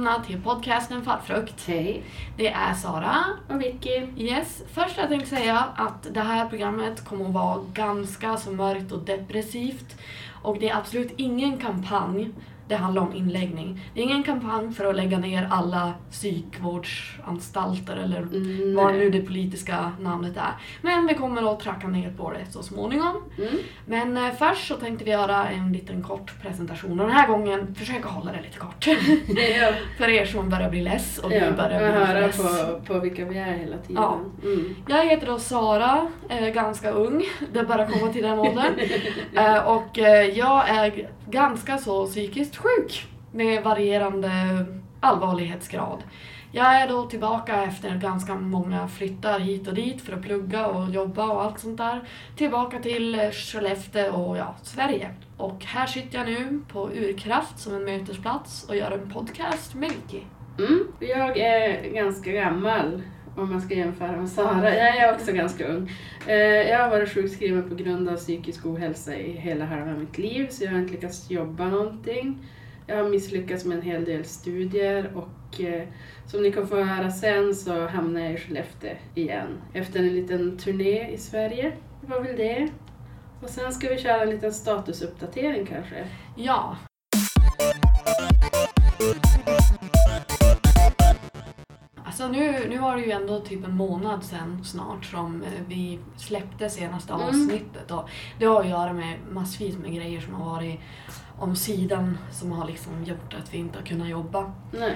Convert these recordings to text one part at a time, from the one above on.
Välkomna till podcasten Fallfrukt. Hej. Det är Sara. Och Vicky. Yes, först jag tänkte säga att det här programmet kommer att vara ganska så mörkt och depressivt. Och det är absolut ingen kampanj det handlar om inläggning. Det är ingen kampanj för att lägga ner alla psykvårdsanstalter eller Mm, vad nu det politiska namnet är. Men vi kommer att tracka ner på det så småningom. Mm. Men eh, först så tänkte vi göra en liten kort presentation och den här gången försöka hålla det lite kort. Ja, för er som börjar bli less och ja, vi börjar bli höra less. på, på vilka vi är hela tiden. Ja. Mm. Jag heter då Sara, är ganska ung, det börjar komma till den åldern. Eh, och eh, jag är ganska så psykiskt sjuk med varierande allvarlighetsgrad. Jag är då tillbaka efter ganska många flyttar hit och dit för att plugga och jobba och allt sånt där. Tillbaka till Skellefteå och ja, Sverige. Och här sitter jag nu på Urkraft som en mötesplats och gör en podcast med Vicky. Mm. Jag är ganska gammal om man ska jämföra med Sara. Jag är också ganska ung. Eh, jag har varit sjukskriven på grund av psykisk ohälsa i hela halva mitt liv så jag har inte lyckats jobba någonting. Jag har misslyckats med en hel del studier och eh, som ni kan få höra sen så hamnade jag i Skellefteå igen efter en liten turné i Sverige. Det var väl det. Och sen ska vi köra en liten statusuppdatering kanske. Ja. Alltså nu, nu var det ju ändå typ en månad sedan snart som eh, vi släppte senaste Mm. avsnittet och det har att göra med massvis med grejer som har varit om sidan som har liksom gjort att vi inte har kunnat jobba. Nej.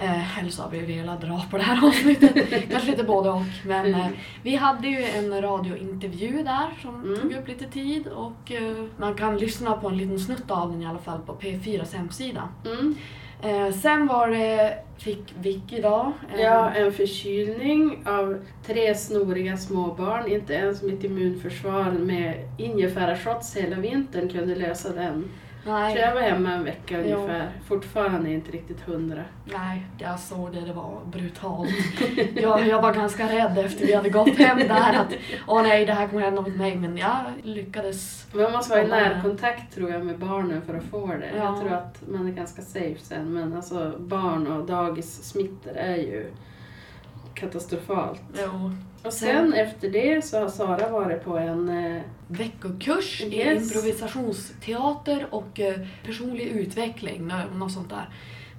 Eh, eller så har vi velat dra på det här avsnittet. Kanske lite både och. Men eh, Mm. vi hade ju en radiointervju där som Mm. tog upp lite tid och eh, man kan lyssna på en liten snutt av den i alla fall på P4s hemsida. Mm. Eh, sen var det, fick Vicky då. En... Ja, en förkylning av tre snoriga småbarn. Inte ens mitt immunförsvar med ingefärashots hela vintern kunde lösa den. Så nej, jag var hemma en vecka Jo. ungefär. Fortfarande inte riktigt hundra. nej, jag såg det, det var brutalt. jag, jag var ganska rädd efter vi hade gått hem där att åh nej, det här kommer hända mot mig. Men jag lyckades. Man måste vara i närkontakt tror jag med barnen för att få det. Ja. Jag tror att man är ganska safe sen. Men alltså barn och dagissmittor är ju katastrofalt. Jo, Och sen efter det så har Sara varit på en eh, veckokurs i Yes. improvisationsteater och eh, personlig utveckling, nå- något sånt där.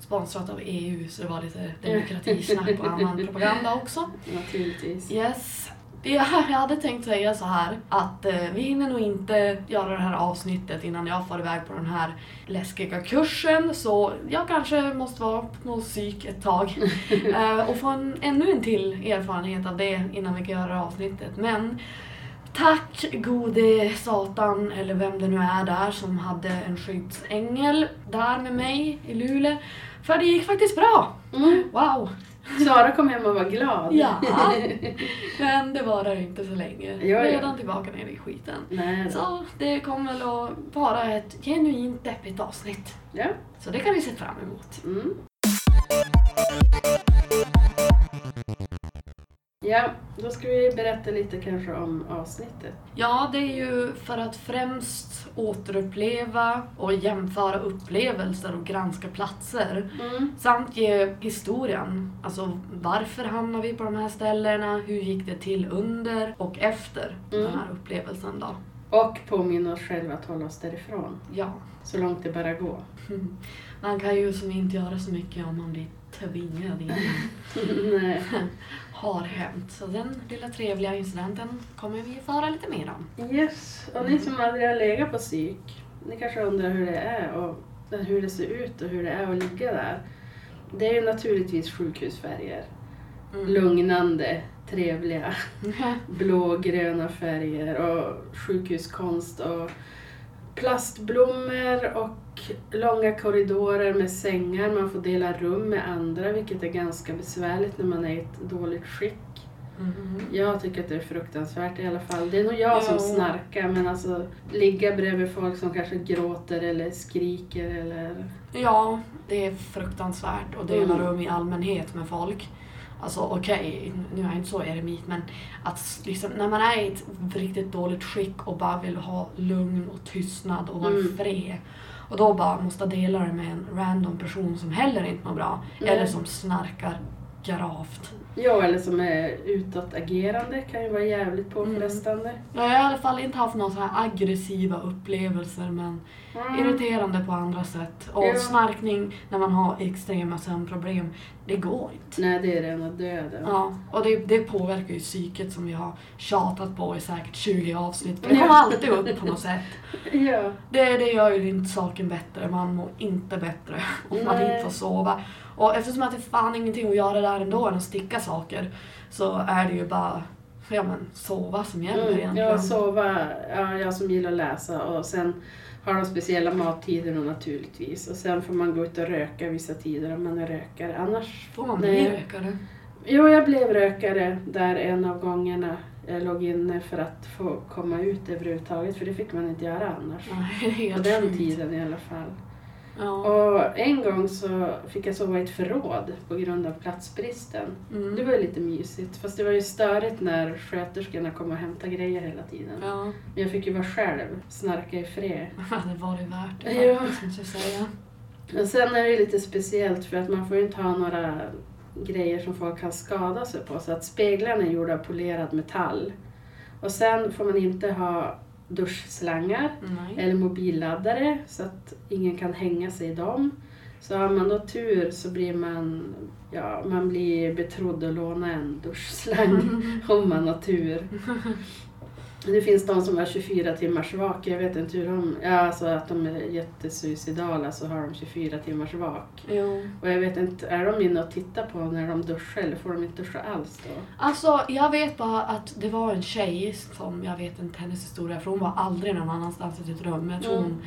Sponsrat av EU så det var lite demokratisnack och annan propaganda också. naturligtvis. Yes. Jag hade tänkt säga så här att eh, vi hinner nog inte göra det här avsnittet innan jag får iväg på den här läskiga kursen så jag kanske måste vara på psyk ett tag eh, och få en, ännu en till erfarenhet av det innan vi kan göra avsnittet. Men tack gode satan eller vem det nu är där som hade en skyddsängel där med mig i Luleå. För det gick faktiskt bra. Mm. Wow! Sara kom hem och var glad. Ja. Men det var där inte så länge. Jo. Redan tillbaka nere i skiten. Nej. Så det kommer väl att vara ett genuint deppigt avsnitt. Ja. Så det kan vi se fram emot. Mm. Ja, då ska vi berätta lite kanske om avsnittet. Ja, det är ju för att främst återuppleva och jämföra upplevelser och granska platser. Mm. Samt ge historien. Alltså varför hamnar vi på de här ställena? Hur gick det till under och efter Mm. den här upplevelsen då? Och påminna oss själva att hålla oss därifrån. Ja. Så långt det bara går. Man kan ju som inte göra så mycket om man blir tvingad in. Nej. Har hänt. Så den lilla trevliga incidenten kommer vi få höra lite mer om. Yes, och ni som aldrig har legat på psyk, ni kanske undrar hur det är och hur det ser ut och hur det är att ligga där. Det är ju naturligtvis sjukhusfärger. Mm. Lugnande, trevliga. blågröna färger och sjukhuskonst och plastblommor och långa korridorer med sängar. Man får dela rum med andra vilket är ganska besvärligt när man är i ett dåligt skick. Mhm. Jag tycker att det är fruktansvärt i alla fall. Det är nog jag som Ja. snarkar men alltså ligga bredvid folk som kanske gråter eller skriker eller... Ja, det är fruktansvärt att dela Mm. rum i allmänhet med folk. Alltså okej, nu är jag inte så eremit men att liksom, när man är i ett riktigt dåligt skick och bara vill ha lugn och tystnad och vara Mm. fred Och då bara måste dela det med en random person som heller inte mår bra. Nej. Eller som snarkar gravt. Ja, eller som är utåtagerande kan ju vara jävligt påfrestande. Jag har i alla fall inte haft några så här aggressiva upplevelser men Mm. irriterande på andra sätt. Och Ja. snarkning när man har extrema sömnproblem, det går inte. Nej, det är rena döden. Ja, och det, det påverkar ju psyket som vi har tjatat på i säkert 20 avsnitt. Det kommer alltid upp på något sätt. Ja. Det, det gör ju inte saken bättre. Man mår inte bättre om man inte får sova. Och eftersom att det är fan ingenting att göra där ändå än att sticka saker så är det ju bara ja, men, sova som gäller Mm, egentligen. ja, sova. Ja, jag som gillar att läsa och sen har de speciella mattider naturligtvis. Och sen får man gå ut och röka vissa tider om man är rökare. Annars... Får man bli rökare? Jo, jag blev rökare där en av gångerna jag låg inne för att få komma ut överhuvudtaget. För det fick man inte göra annars. Nej, är På helt den tiden i alla fall. Ja. Och en gång så fick jag sova i ett förråd på grund av platsbristen. Mm. Det var ju lite mysigt. Fast det var ju störigt när sköterskorna kom och hämtade grejer hela tiden. Ja, Men jag fick ju vara själv, snarka i fred. det var det värt det Ja. faktiskt, måste jag säga. Men sen är det lite speciellt för att man får ju inte ha några grejer som folk kan skada sig på. Så att speglarna är gjorda av polerad metall. Och sen får man inte ha duschslangar Nej. eller mobilladdare så att ingen kan hänga sig i dem. Så har man då tur så blir man, ja, man blir betrodd att låna en duschslang om man har tur. Det finns de som har 24 timmars vak. Jag vet inte hur de... Ja, alltså att de är jättesuicidala så har de 24 timmars vak. Jo. Och jag vet inte, är de inne och tittar på när de duschar eller får de inte duscha alls då? Alltså, jag vet bara att det var en tjej som, jag vet inte hennes historia, för hon var aldrig någon annanstans i sitt rum. Jag tror Mm. hon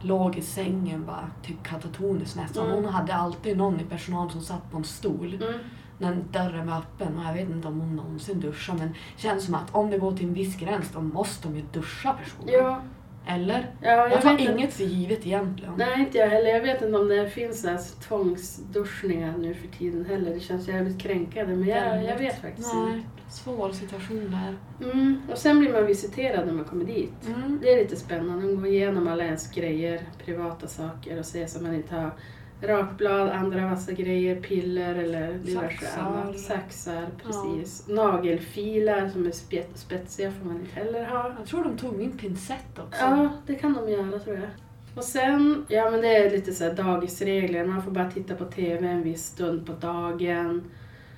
låg i sängen bara, typ katatoniskt nästan. Mm. Hon hade alltid någon i personal som satt på en stol Mm. När dörren var öppen och jag vet inte om hon någonsin duschar men det känns som att om det går till en viss gräns då måste de ju duscha personen. Ja, Eller? ja jag, Jag tar inte. inget för givet egentligen. Nej, inte jag heller. Jag vet inte om det finns så här tvångsduschningar nu för tiden heller. Det känns jävligt kränkande men jag, jag vet faktiskt inte. Svår situation där. Mm. Och sen blir man visiterad när man kommer dit. Mm. Det är lite spännande att gå igenom alla ens grejer, privata saker och se så man inte har rakblad, andra vassa grejer, piller eller diverse Saxar. annat. Saxar, precis. Nagelfilar som är spet- spetsiga får man inte heller ha. Jag tror de tog min pincett också. Ja, det kan de göra tror jag. Och sen, ja men det är lite så här dagisregler. Man får bara titta på TV en viss stund på dagen.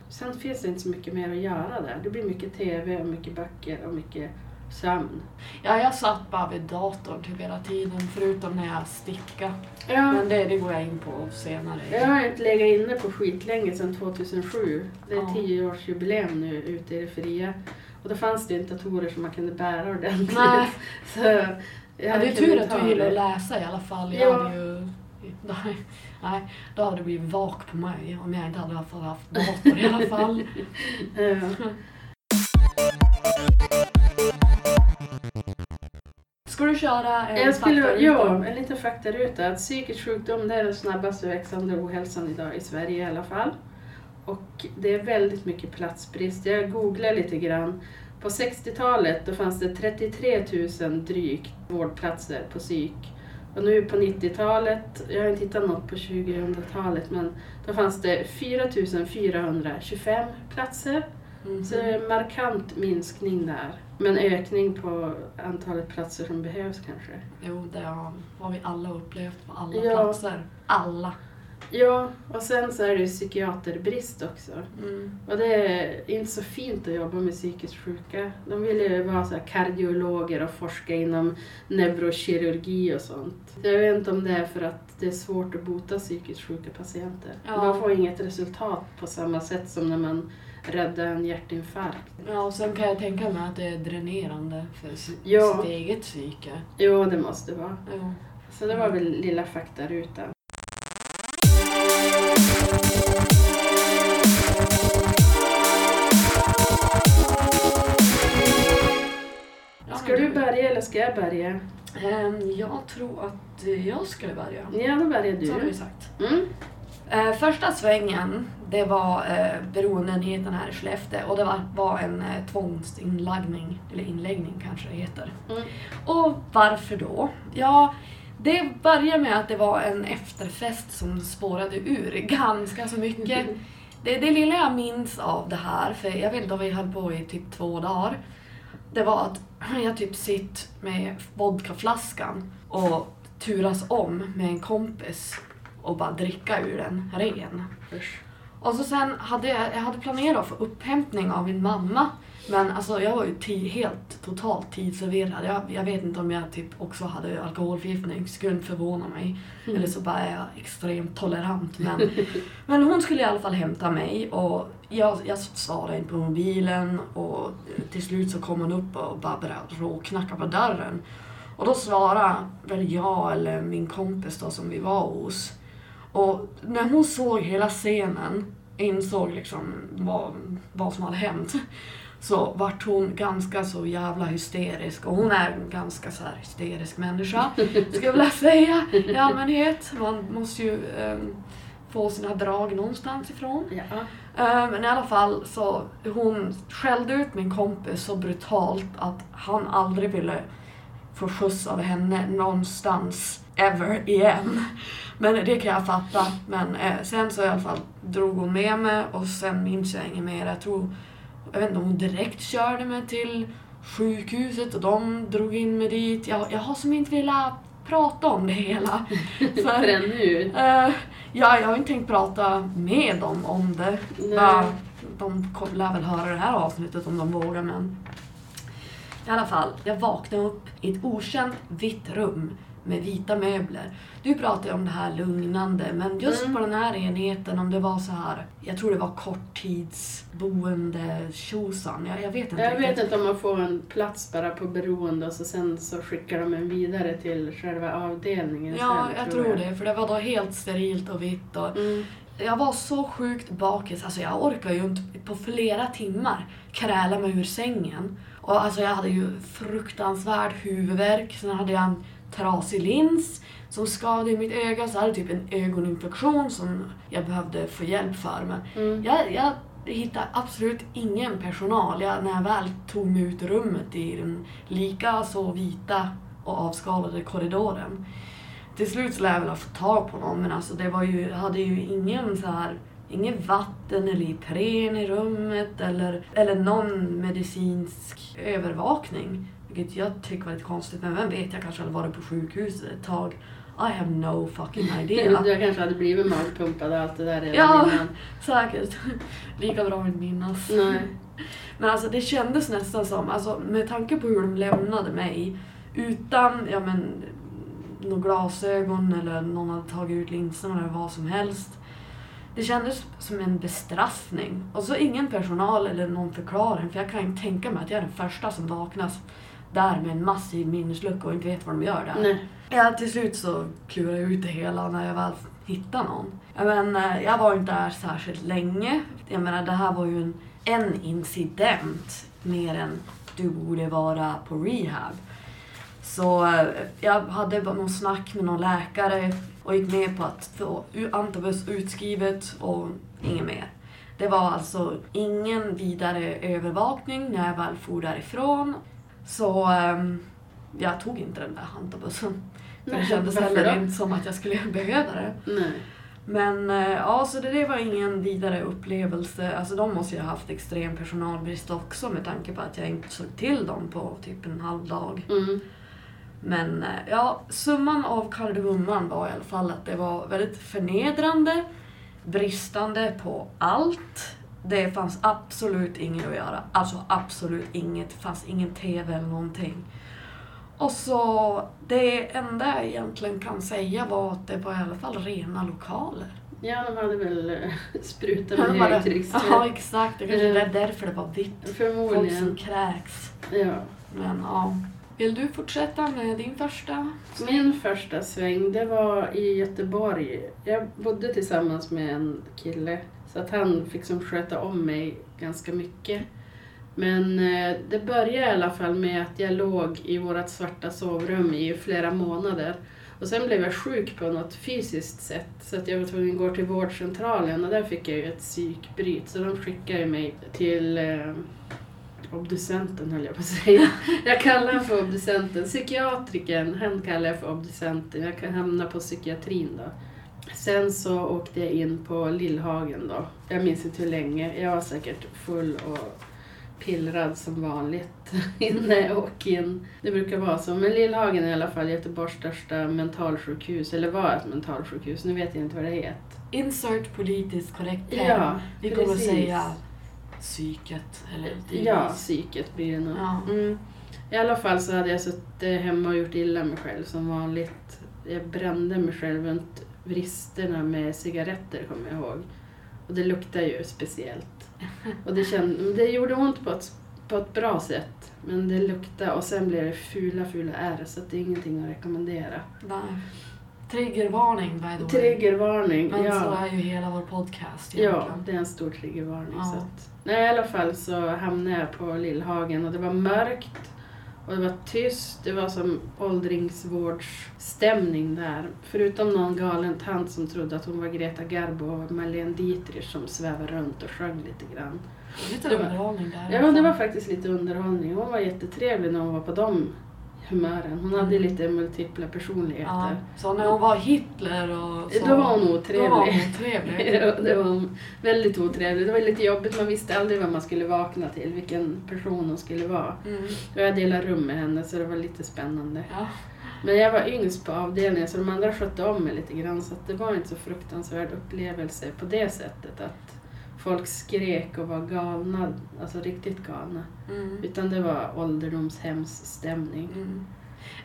Sen finns det inte så mycket mer att göra där. Det blir mycket TV och mycket böcker och mycket sömn. Ja, jag satt bara vid datorn typ hela tiden förutom när jag stickade. Ja, Men det, det går jag in på senare. jag har inte legat inne på skitlänge sedan 2007. Det är Ja. tioårsjubileum nu ute i det fria. Och då fanns det inte datorer som man kunde bära ordentligt. Nej. Så Ja, det är tur att du gillar att läsa i alla fall. Ja. Jag hade ju... Nej, nej, då hade det blivit vak på mig om jag inte hade haft dator i alla fall. Ja. Ska du köra en Jag skulle, ja, en liten faktaruta. Att psykisk sjukdom det är den snabbaste växande ohälsan idag i Sverige i alla fall. Och det är väldigt mycket platsbrist. Jag googlar lite grann. På 60-talet då fanns det 33 000 drygt vårdplatser på psyk. Och nu på 90-talet, jag har inte hittat något på 2000-talet, men då fanns det 4 425 platser. Mhm. Så det är en markant minskning där. Men ökning på antalet platser som behövs kanske. Jo, det har, har vi alla upplevt på alla Ja. platser. Alla. Ja, och sen så är det ju psykiaterbrist också. Mm. Och det är inte så fint att jobba med psykiskt sjuka. De vill ju vara så kardiologer och forska inom neurokirurgi och sånt. Så jag vet inte om det är för att det är svårt att bota psykiskt sjuka patienter. Ja. Man får inget resultat på samma sätt som när man räddar en hjärtinfarkt. Ja, och sen kan jag tänka mig att det är dränerande för Ja. sitt eget psyke. Jo, det måste vara. Jo. Så det var väl lilla faktarutan. Ja, Ska du börja eller ska jag börja? Ehm, jag tror att jag skulle börja. Ja, då börjar Så har vi du. sagt. Mm. Eh, första svängen, det var eh, beroendeenheten här i Skellefteå och det var, var en eh, tvångsinlagning, eller inläggning kanske det heter. Mm. Och varför då? Ja, Det började med att det var en efterfest som spårade ur ganska så mycket. Det, det lilla jag minns av det här, för jag vet inte om vi höll på i typ två dagar, det var att jag typ sitter med vodkaflaskan och turas om med en kompis och bara dricka ur den ren. Usch. Och så sen hade jag, jag hade planerat få upphämtning av min mamma. Men alltså jag var ju helt totalt tidsförvirrad. Jag, jag vet inte om jag typ också hade alkoholförgiftning, skulle inte förvåna mig. Eller så bara är jag extremt tolerant. Men, men hon skulle i alla fall hämta mig och jag, jag svarade inte på mobilen och till slut så kom hon upp och bara började råknacka på dörren. Och då svarade väl jag eller min kompis då som vi var hos. Och när hon såg hela scenen, insåg liksom vad, vad som hade hänt, så vart hon ganska så jävla hysterisk. Och hon är en ganska så här hysterisk människa, skulle jag vilja säga i allmänhet. Man måste ju ehm, få sina drag någonstans ifrån. Ja. Eh, Men i alla fall så hon skällde ut min kompis så brutalt att han aldrig ville få skjuts av henne någonstans ever igen. Men det kan jag fatta. Men eh, sen så i alla fall drog hon med mig och sen minns jag inget mer. Jag tror, jag vet inte om hon direkt körde mig till sjukhuset och de drog in mig dit. Jag, jag har som inte velat prata om det hela. För, Förrän nu. Eh, ja, jag har inte tänkt prata med dem om det. Nej. Ja, de lär väl höra det här avsnittet om de vågar, men... I alla fall, jag vaknade upp i ett okänt vitt rum med vita möbler. Du pratade om det här lugnande, men just Mm. på den här enheten, om det var så här, jag tror det var korttidsboende tjosan. Jag, jag vet inte Jag vet inte om man får en plats bara på beroende och så sen så skickar de en vidare till själva avdelningen Ja, sen, jag tror det, för det var då helt sterilt och vitt och Mm. Jag var så sjukt bakis, alltså jag orkar ju inte på flera timmar kräla mig ur sängen. Och alltså jag hade ju fruktansvärd huvudvärk, sen hade jag en trasig lins som skadade mitt öga, så jag hade typ en ögoninfektion som jag behövde få hjälp för. Men Mm. jag, jag hittade absolut ingen personal jag, när jag väl tog mig ut ur rummet i den lika så vita och avskalade korridoren. Till slut så lär jag väl ha fått tag på någon men alltså det var ju, jag hade ju ingen så här Ingen vatten eller Ipren i rummet eller, eller någon medicinsk övervakning. Vilket jag tycker var lite konstigt, men vem vet, jag kanske hade varit på sjukhuset ett tag. I have no fucking idea. Du kanske hade blivit magpumpad och allt det där redan Ja. innan. Säkert. Lika bra att minnas. Nej. Men alltså det kändes nästan som, alltså med tanke på hur de lämnade mig utan, ja men, några glasögon eller någon hade tagit ut linserna eller vad som helst. Det kändes som en bestraffning. Och så ingen personal eller någon förklaring för jag kan inte tänka mig att jag är den första som vaknas där med en massiv minneslucka och inte vet vad de gör där. Nej. Ja, till slut så klurade jag ut det hela när jag väl hittade någon. Men eh, jag var inte där särskilt länge. Jag menar, det här var ju en, en incident mer än du borde vara på rehab. Så eh, jag hade någon snack med någon läkare och gick med på att få antabus utskrivet och inget mer. Det var alltså ingen vidare övervakning när jag väl for därifrån. Så ehm, jag tog inte den där. För det kändes heller inte som att jag skulle behöva det. Nej. Men eh, ja, så det, det var ingen vidare upplevelse. Alltså de måste ju ha haft extrem personalbrist också med tanke på att jag inte såg till dem på typ en halv dag. Mm. Men eh, ja, summan av kardemumman var i alla fall att det var väldigt förnedrande, bristande på allt. Det fanns absolut inget att göra. Alltså absolut inget. Det fanns ingen TV eller någonting. Och så det enda jag egentligen kan säga var att det var i alla fall rena lokaler. Ja, de hade väl eh, sprutat med högtryckstvätt. Ja, exakt. Det kanske är därför det var vitt. Folk som kräks. Ja. Men ja. Vill du fortsätta med din första? Min första sväng, det var i Göteborg. Jag bodde tillsammans med en kille, så att han fick som sköta om mig ganska mycket. Men eh, det började i alla fall med att jag låg i vårt svarta sovrum i flera månader. Och sen blev jag sjuk på något fysiskt sätt så att jag var tvungen att gå till vårdcentralen och där fick jag ju ett psykbryt så de skickade mig till eh, obducenten höll jag på att säga. Jag kallar honom för obducenten. Psykiatriken, han kallar jag för obducenten. Jag kan hamna på psykiatrin då. Sen så åkte jag in på Lillhagen då. Jag minns inte hur länge. Jag var säkert full och pillrad som vanligt innan jag åkte in. Det brukar vara så. Men Lillhagen är i alla fall Göteborgs största mentalsjukhus. Eller var ett mentalsjukhus. Nu vet jag inte vad det heter. Insert politiskt korrekt term. Ja, Vi kommer att säga psyket. Eller Ja, psyket blir det nog. Ja. Mm. I alla fall så hade jag suttit hemma och gjort illa mig själv som vanligt. Jag brände mig själv runt vristerna med cigaretter kommer jag ihåg. Och det luktar ju speciellt. Och det, känd, det gjorde ont på ett, på ett bra sätt. Men det luktade och sen blev det fula, fula ärr så det är ingenting att rekommendera. Nej. Triggervarning by the way. Triggervarning. Men så ja. är ju hela vår podcast ja, egentligen. det är en stor triggervarning. Ja. Så att, nej, I alla fall så hamnade jag på Lillhagen och det var mörkt. Och det var tyst, det var som åldringsvårdsstämning där. Förutom någon galen tant som trodde att hon var Greta Garbo och Marlene Dietrich som svävade runt och sjöng lite grann. Lite det var- underhållning där. Ja, det var faktiskt lite underhållning. Hon var jättetrevlig när hon var på de humören. Hon hade lite multipla personligheter. ja, Så när hon var Hitler och så. Då var hon otrevlig. Då var hon otrevlig. Det var väldigt otrevligt. Det var lite jobbigt. Man visste aldrig vad man skulle vakna till, vilken person hon skulle vara. Mm. Och jag delade rum med henne så det var lite spännande. Ja. Men jag var yngst på avdelningen så de andra skötte om mig lite grann så det var inte så fruktansvärd upplevelse på det sättet att folk skrek och var galna, alltså riktigt galna. Mm. Utan det var ålderdomshemsstämning. Mm.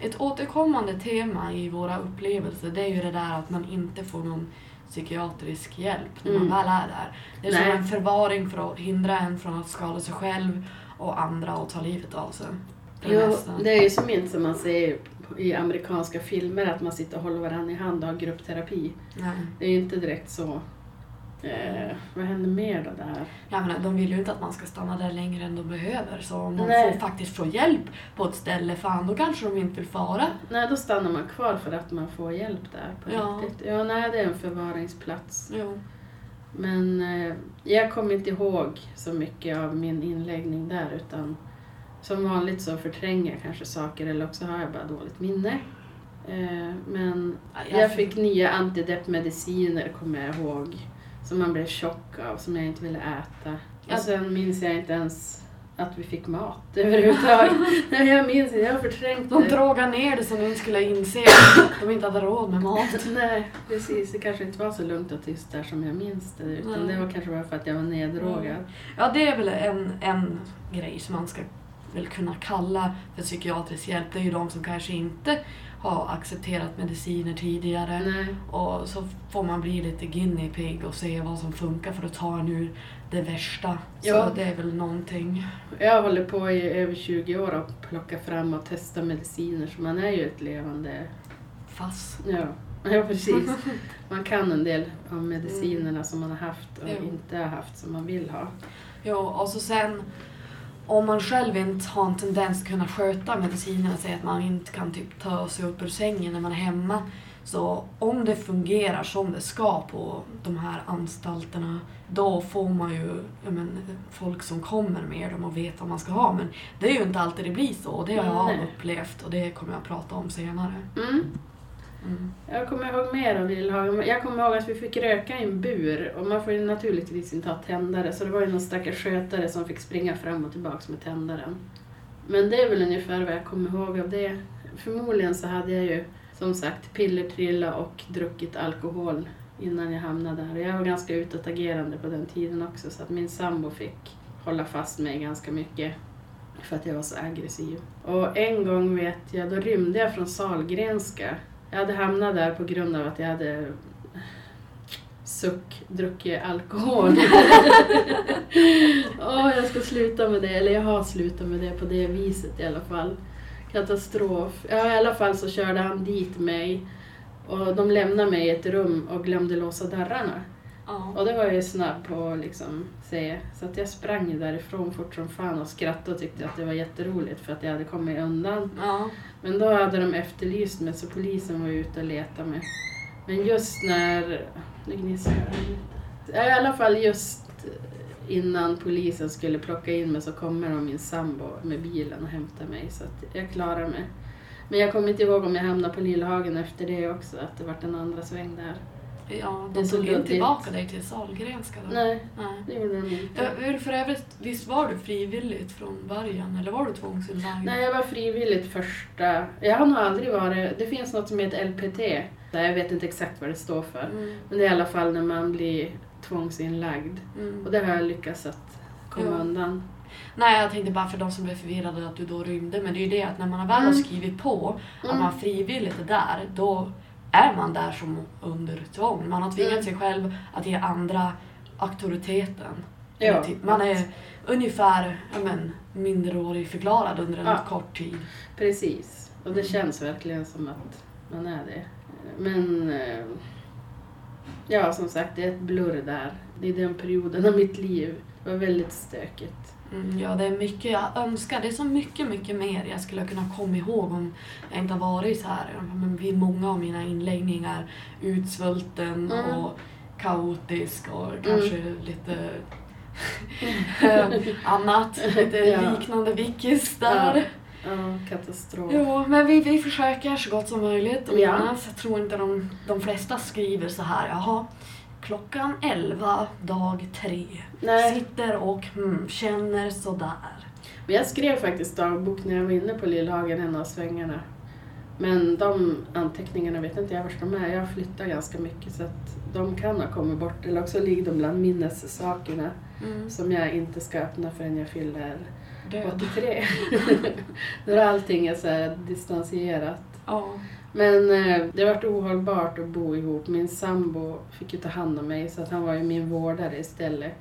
Ett återkommande tema i våra upplevelser det är ju det där att man inte får någon psykiatrisk hjälp när man Mm. väl är där. Det är som Nej. en förvaring för att hindra en från att skada sig själv och andra och ta livet av sig. Det är Jo, nästan- det är ju som inte som man ser i amerikanska filmer att man sitter och håller varandra i hand och har gruppterapi. Nej. Det är ju inte direkt så. Eh, vad händer mer då där? Jag menar, de vill ju inte att man ska stanna där längre än de behöver. Så om man Nej. får faktiskt får hjälp på ett ställe, fan då kanske de inte vill fara. Nej, då stannar man kvar för att man får hjälp där på Ja. riktigt. Ja, nej, det är en förvaringsplats. Jo. Men eh, jag kommer inte ihåg så mycket av min inläggning där utan som vanligt så förtränger jag kanske saker eller också har jag bara dåligt minne. Eh, men jag fick nya antideppmediciner kommer jag ihåg som man blev tjock av, som jag inte ville äta. Och sen minns jag inte ens att vi fick mat överhuvudtaget. Nej, jag minns inte, jag har förträngt De det. drogade ner det så ni inte skulle inse att de inte hade råd med mat. Nej, precis. Det kanske inte var så lugnt och tyst där som jag minns det. Utan Nej. det var kanske bara för att jag var neddrogad. Ja, det är väl en, en grej som man ska väl kunna kalla för psykiatrisk hjälp. Det är ju de som kanske inte har accepterat mediciner tidigare. Nej. Och så får man bli lite guinea pig och se vad som funkar för att ta en ur det värsta. Så Ja. det är väl någonting. Jag håller på i över 20 år och plocka fram och testa mediciner så man är ju ett levande... Fast. Ja, ja precis. Man kan en del av medicinerna som man har haft och Jo. inte har haft som man vill ha. Jo, och så sen om man själv inte har en tendens att kunna sköta medicinerna, säg att man inte kan typ ta sig upp ur sängen när man är hemma. Så om det fungerar som det ska på de här anstalterna, då får man ju men, folk som kommer med dem och vet vad man ska ha. Men det är ju inte alltid det blir så och det har jag upplevt och det kommer jag att prata om senare. Mm. Mm. Jag kommer ihåg mer av Lillhagen. Jag kommer ihåg att vi fick röka i en bur och man får ju naturligtvis inte ha tändare så det var ju någon stackars skötare som fick springa fram och tillbaks med tändaren. Men det är väl ungefär vad jag kommer ihåg av det. Förmodligen så hade jag ju som sagt pillertrilla och druckit alkohol innan jag hamnade där. Jag var ganska utåtagerande på den tiden också så att min sambo fick hålla fast mig ganska mycket för att jag var så aggressiv. Och en gång vet jag, då rymde jag från Salgrenska jag hade hamnat där på grund av att jag hade suck, druckit alkohol. Åh, jag ska sluta med det, eller jag har slutat med det på det viset i alla fall. Katastrof. Ja, i alla fall så körde han dit mig och de lämnade mig i ett rum och glömde låsa dörrarna. Ja. Och det var jag ju snabb på att liksom se. Så att jag sprang därifrån fort som fan och skrattade och tyckte att det var jätteroligt för att jag hade kommit undan. Ja. Men då hade de efterlyst mig så polisen var ute och letade mig. Men just när... Nu gnisslar jag I alla fall just innan polisen skulle plocka in mig så kommer de min sambo med bilen och hämtar mig så att jag klarar mig. Men jag kommer inte ihåg om jag hamnade på Lillhagen efter det också, att det vart en andra sväng där. Ja, de tog inte tillbaka dig till Sahlgrenska då? Nej, Nej. det gjorde de inte. Ja, hur för övrigt, visst var du frivilligt från början eller var du tvångsinlagd? Nej, jag var frivilligt första... Jag har nog aldrig varit... Det finns något som heter LPT. Där jag vet inte exakt vad det står för. Mm, Men det är i alla fall när man blir tvångsinlagd. mm. Och det har jag lyckats att komma Ja. undan. Nej, jag tänkte bara för de som blev förvirrade att du då rymde. Men det är ju det att när man väl har Mm. skrivit på att Mm. man frivilligt är där, då är man där som under tvång. Man har tvingat Mm. sig själv att ge andra auktoriteten. Ja, man är ungefär men, minderårig förklarad under en Ja. kort tid. Precis. Och det känns verkligen som att man är det. Men... eh, Ja, som sagt, det är ett blurr där. Det är den perioden av mitt liv. Det var väldigt stökigt. Mm, ja, det är mycket jag önskar. Det är så mycket, mycket mer jag skulle kunna komma ihåg om jag inte har varit så här. Ja, Men vid många av mina inläggningar utsvulten Mm. och kaotisk och kanske lite annat. Lite Ja. liknande vickis där. Ja, katastrof. Jo, men vi, vi försöker så gott som möjligt att Ja. minnas. Jag tror inte de, de flesta skriver så här, jaha, klockan 11, dag 3. Nej. Sitter och hmm, känner sådär. Men jag skrev faktiskt dagbok när jag var inne på Lillhagen en av svängarna. Men de anteckningarna vet inte jag vart de är. Jag har flyttat ganska mycket så att de kan ha kommit bort. Eller också ligger de bland minnessakerna Mm. som jag inte ska öppna förrän jag fyller Död. 83. Där allting är så här distanserat. Ja. Men eh, det vart ohållbart att bo ihop. Min sambo fick ju ta hand om mig så att han var ju min vårdare istället.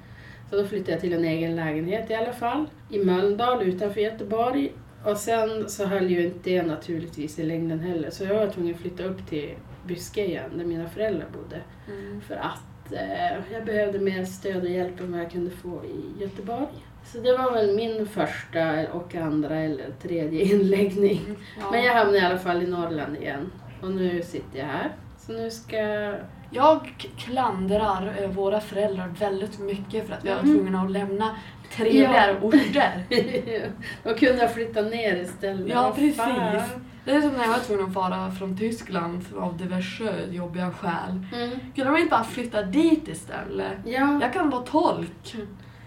Så då flyttade jag till en egen lägenhet i alla fall. I Mölndal utanför Göteborg. Och sen så höll ju inte det naturligtvis i längden heller. Så jag var tvungen att flytta upp till Byske igen där mina föräldrar bodde. Mm. För att eh, jag behövde mer stöd och hjälp än vad jag kunde få i Göteborg. Så det var väl min första och andra eller tredje inläggning. Ja. Men jag hamnade i alla fall i Norrland igen. Och nu sitter jag här. Så nu ska jag... Klandrar eh, våra föräldrar väldigt mycket för att vi var Mm. tvungna att lämna trevligare orter. Då kunde jag flytta ner istället. Ja, precis. fan. Det är som när jag var tvungen att fara från Tyskland av diverse jobbiga skäl. Mm. Kunde man inte bara flytta dit istället? Ja, Jag kan vara tolk.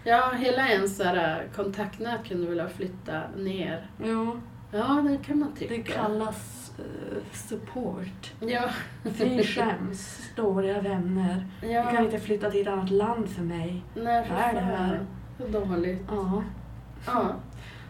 Ja, hela ens här, kontaktnät kunde väl ha flyttat ner. Jo, Ja, det kan man tycka. det kallas eh, support. Ja, Fy skäms, stora vänner. Du kan ja. inte flytta till ett annat land för mig. Nej, för är det här? fan. Så dåligt. Ja. Ja.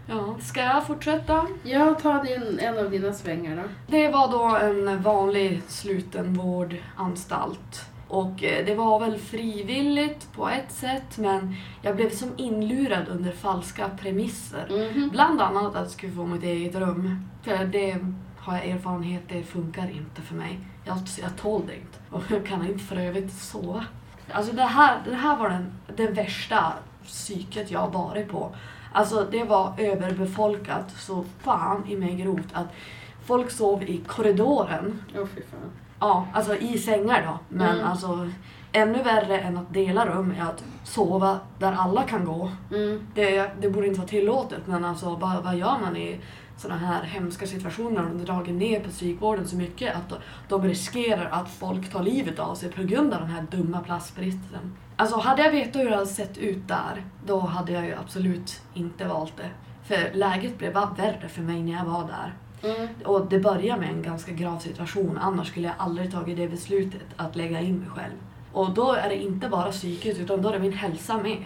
ja. Ska jag fortsätta? Ja, ta din, en av dina svängar då. Det var då en vanlig slutenvårdanstalt. Och eh, det var väl frivilligt på ett sätt men jag blev som inlurad under falska premisser. Mhm. Bland annat att jag skulle få mitt eget rum. För det har jag erfarenhet, det funkar inte för mig. Jag, jag tål det inte. Och jag kan inte för övrigt sova. Alltså det här, det här var den, det värsta psyket jag har varit på. Alltså det var överbefolkat så fan i mig grovt att folk sov i korridoren. Åh fy fan. Ja, alltså i sängar då. Men Mm. alltså ännu värre än att dela rum är att sova där alla kan gå. Mm. Det, det borde inte vara tillåtet men alltså vad, vad gör man i sådana här hemska situationer och dragit ner på psykvården så mycket att de riskerar att folk tar livet av sig på grund av den här dumma platsbristen. Alltså hade jag vetat hur det hade sett ut där, då hade jag ju absolut inte valt det. För läget blev bara värre för mig när jag var där. Mm. Och det började med en ganska grav situation, annars skulle jag aldrig tagit det beslutet att lägga in mig själv. Och då är det inte bara psyket utan då är det min hälsa med.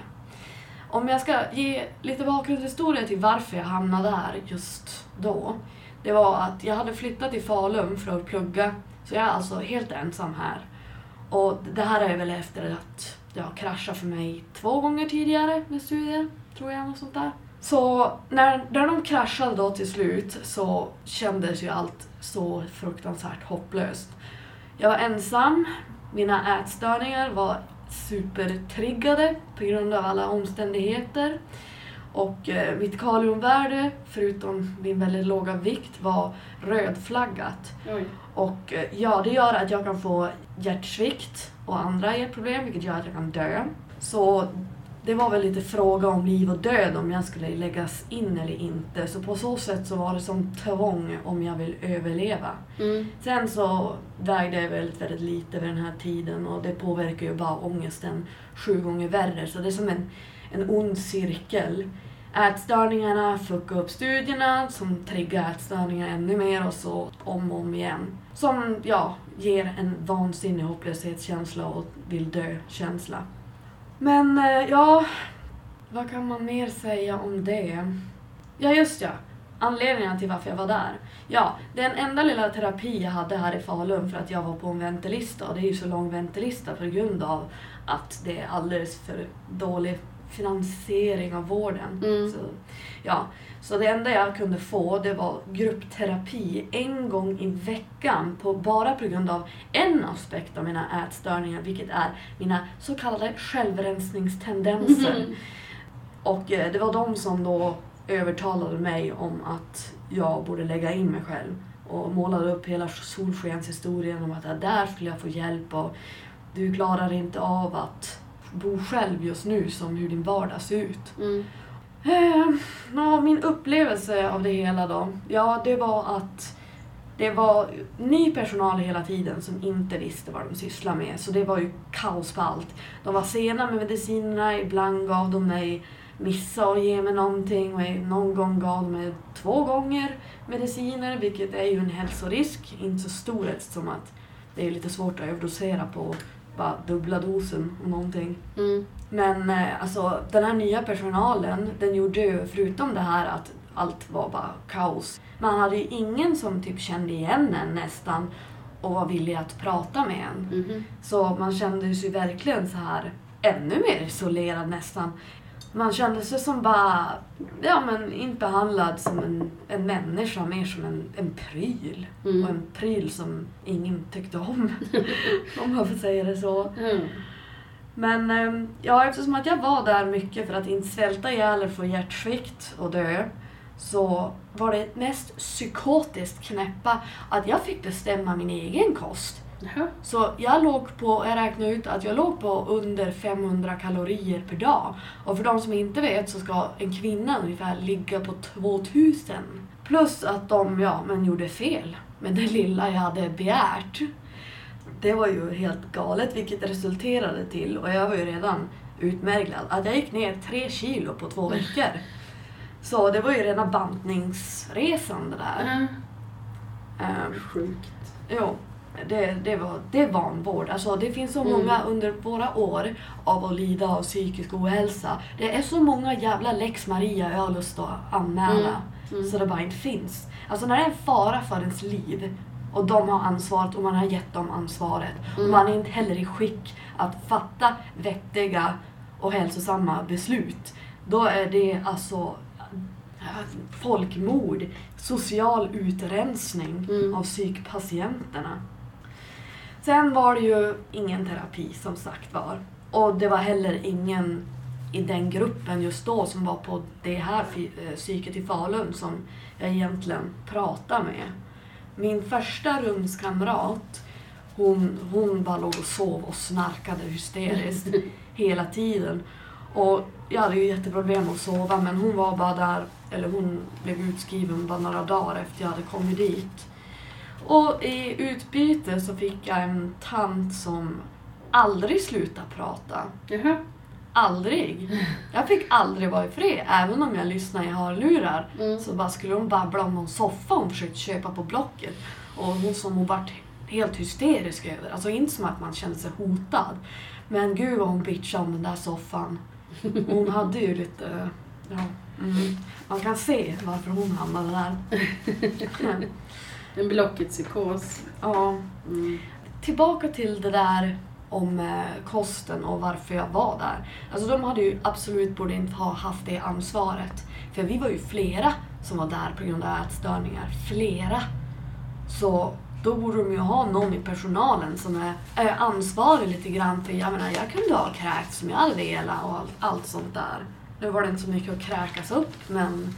Om jag ska ge lite bakgrundshistoria till varför jag hamnade där just då. Det var att jag hade flyttat till Falun för att plugga, så jag är alltså helt ensam här. Och det här är väl efter att det har kraschat för mig två gånger tidigare med studier, tror jag, något sånt där. Så när, när de kraschade då till slut så kändes ju allt så fruktansvärt hopplöst. Jag var ensam, mina ätstörningar var supertriggade på grund av alla omständigheter. Och eh, mitt kaliumvärde, förutom min väldigt låga vikt, var rödflaggat. Oj. Och eh, ja, det gör att jag kan få hjärtsvikt och andra hjärtproblem, vilket gör att jag kan dö. Så det var väl lite fråga om liv och död om jag skulle läggas in eller inte. Så på så sätt så var det som tvång om jag vill överleva. Mm. Sen så vägde jag väldigt, väldigt lite vid den här tiden och det påverkar ju bara ångesten sju gånger värre. Så det är som en, en ond cirkel. Ätstörningarna fuckar upp studierna som triggar ätstörningar ännu mer och så om och om igen. Som, ja, ger en vansinnig hopplöshetskänsla och vill dö-känsla. Men, eh, ja, vad kan man mer säga om det? Ja, just ja. Anledningen till varför jag var där. Ja, den enda lilla terapi jag hade här i Falun för att jag var på en väntelista och det är ju så lång väntelista på grund av att det är alldeles för dålig finansiering av vården. Mm. Så, ja, så det enda jag kunde få det var gruppterapi en gång i veckan på, bara på grund av en aspekt av mina ätstörningar vilket är mina så kallade självrensningstendenser. Och eh, det var de som då övertalade mig om att jag borde lägga in mig själv. Och målade upp hela solskenshistorien om att där skulle jag få hjälp och du klarar inte av att bo själv just nu som hur din vardag ser ut. Mm. Eh, min upplevelse av det hela då, ja det var att det var ny personal hela tiden som inte visste vad de sysslade med. Så det var ju kaos på allt. De var sena med medicinerna, ibland gav de mig missa och ge mig någonting och någon gång gav de mig två gånger mediciner vilket är ju en hälsorisk, inte så stor eftersom att det är lite svårt att överdosera på bara dubbla dosen och någonting. Mm. Men eh, alltså den här nya personalen, den gjorde ju förutom det här att allt var bara kaos. Man hade ju ingen som typ kände igen en nästan och var villig att prata med en. Mhm. Så man kände sig verkligen så här ännu mer isolerad nästan. Man kände sig som bara, ja men inte behandlad som en, en människa, mer som en, en pryl. Och Mm. en pryl som ingen tyckte om. om jag får säga det så. Mm. Men ehm, ja, eftersom att jag var där mycket för att inte svälta ihjäl eller få hjärtsvikt och dö så var det mest psykotiskt knäppa att jag fick bestämma min egen kost. Jaha. Så jag låg på, jag räknade ut att jag låg på under 500 kalorier per dag. Och för de som inte vet så ska en kvinna ungefär ligga på 2000. Plus att de, ja, men gjorde fel med det lilla jag hade begärt. Det var ju helt galet vilket resulterade till, och jag var ju redan utmärglad, att jag gick ner tre kilo på två veckor. Så det var ju rena bantningsresan det där. Mm. Ehm, Sjukt. Jo, det, det, var, det är vanvård. Alltså, det finns så Mm. många under våra år av att lida av psykisk ohälsa. Det är så många jävla lex Maria jag har lust att anmäla. Mm. Så det bara inte finns. Alltså när det är en fara för ens liv och de har ansvaret och man har gett dem ansvaret. Och Mm. man är inte heller i skick att fatta vettiga och hälsosamma beslut. Då är det alltså folkmord, social utrensning Mm. av psykpatienterna. Sen var det ju ingen terapi som sagt var. Och det var heller ingen i den gruppen just då som var på det här eh, psyket i Falun som jag egentligen pratade med. Min första rumskamrat, hon, hon bara låg och sov och snarkade hysteriskt hela tiden. Och jag hade ju jätteproblem att sova men hon var bara där, eller hon blev utskriven bara några dagar efter jag hade kommit dit. Och i utbyte så fick jag en tant som aldrig slutade prata. Jaha. Aldrig. Jag fick aldrig vara i fred, även om jag lyssnade i hörlurar. Mm. Så bara skulle hon babbla om någon soffa hon försökte köpa på Blocket. Och hon som hon vart helt hysterisk över. Alltså inte som att man kände sig hotad. Men gud vad hon bitchade om den där soffan. Hon hade ju lite... Ja, mm, man kan se varför hon hamnade där. En Blocket-psykos. ja, Mm. tillbaka till det där om eh, kosten och varför jag var där. Alltså de hade ju absolut borde inte ha haft det ansvaret. För vi var ju flera som var där på grund av ätstörningar. Flera. Så då borde de ju ha någon i personalen som är, ansvarig lite grann för, jag menar jag kunde ha kräkts som jag hade velat och allt, allt sånt där. Nu var det inte så mycket att kräkas upp men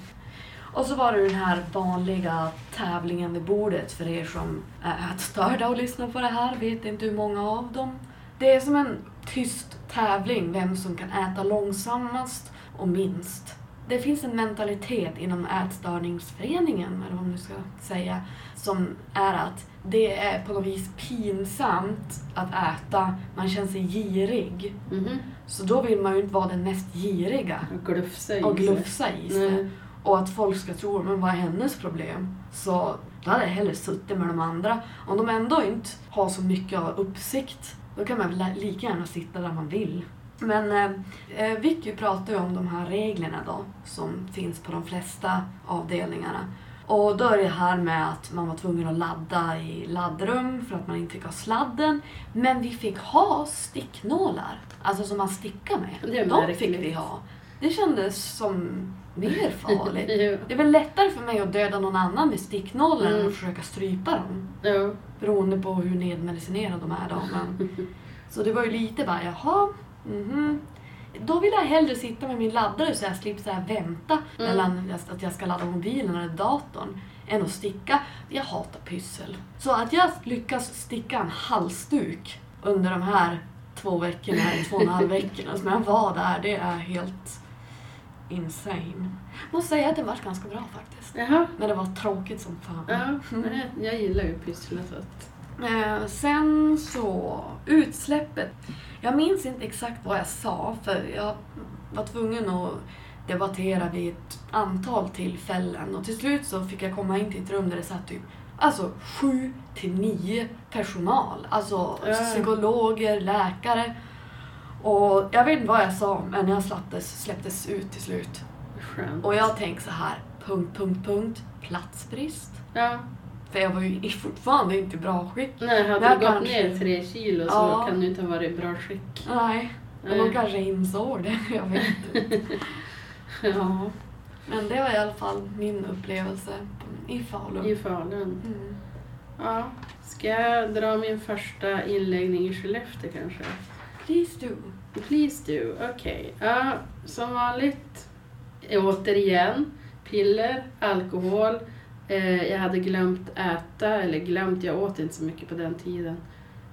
och så var det den här vanliga tävlingen vid bordet för er som är ätstörda och lyssnar på det här. Vet inte hur många av dem. Det är som en tyst tävling vem som kan äta långsammast och minst. Det finns en mentalitet inom ätstörningsföreningen, eller vad man nu ska säga, som är att det är på något vis pinsamt att äta, man känner sig girig. Mhm. Så då vill man ju inte vara den mest giriga Och glufsa i och sig. glufsa i sig. Nej. Och att folk ska tro, men vad är hennes problem? Så då hade jag hellre suttit med de andra. Om de ändå inte har så mycket av uppsikt, då kan man väl lika gärna sitta där man vill. Men eh, eh, Vicky pratar ju om de här reglerna då, som finns på de flesta avdelningarna. Och då är det här med att man var tvungen att ladda i laddrum för att man inte fick ha sladden. Men vi fick ha sticknålar, alltså som man stickar med. Det är de märkligt. fick vi ha. Det kändes som mer farligt. Det är väl lättare för mig att döda någon annan med sticknålar än Mm. att försöka strypa dem. Jo. Beroende på hur nedmedicinerade de är då. Men, så det var ju lite bara, jaha, mhm. Då vill jag hellre sitta med min laddare så jag slipper så här vänta Mm. mellan att jag ska ladda mobilen eller datorn. Än att sticka. Jag hatar pyssel. Så att jag lyckas sticka en halsduk under de här två veckorna, två och en halv veckorna som jag var där, det är helt insane. Måste säga att det var ganska bra faktiskt. Jaha. Men det var tråkigt som fan. Ja, nej, jag gillar ju att... Eh, sen så, utsläppet. Jag minns inte exakt vad jag sa för jag var tvungen att debattera vid ett antal tillfällen och till slut så fick jag komma in till ett rum där det satt typ alltså sju till nio personal. Alltså psykologer, läkare. Och jag vet inte vad jag sa men jag släpptes, släpptes ut till slut. Skönt. Och jag tänkte så här, punkt, punkt, punkt, platsbrist. Ja. För jag var ju fortfarande inte i bra skick. Nej, hade Jag du gått kanske- ner tre kilo så Ja. kan du inte ha varit i bra skick. Nej, men de Nej. kanske insåg det. Jag vet inte. Ja. Men det var i alla fall min upplevelse i Falun. I Falun. Mm. Ja. Ska jag dra min första inläggning i Skellefteå kanske? Please do. Please do. Okej. Ja, som vanligt, återigen, piller, alkohol. Eh, jag hade glömt äta, eller glömt, jag åt inte så mycket på den tiden.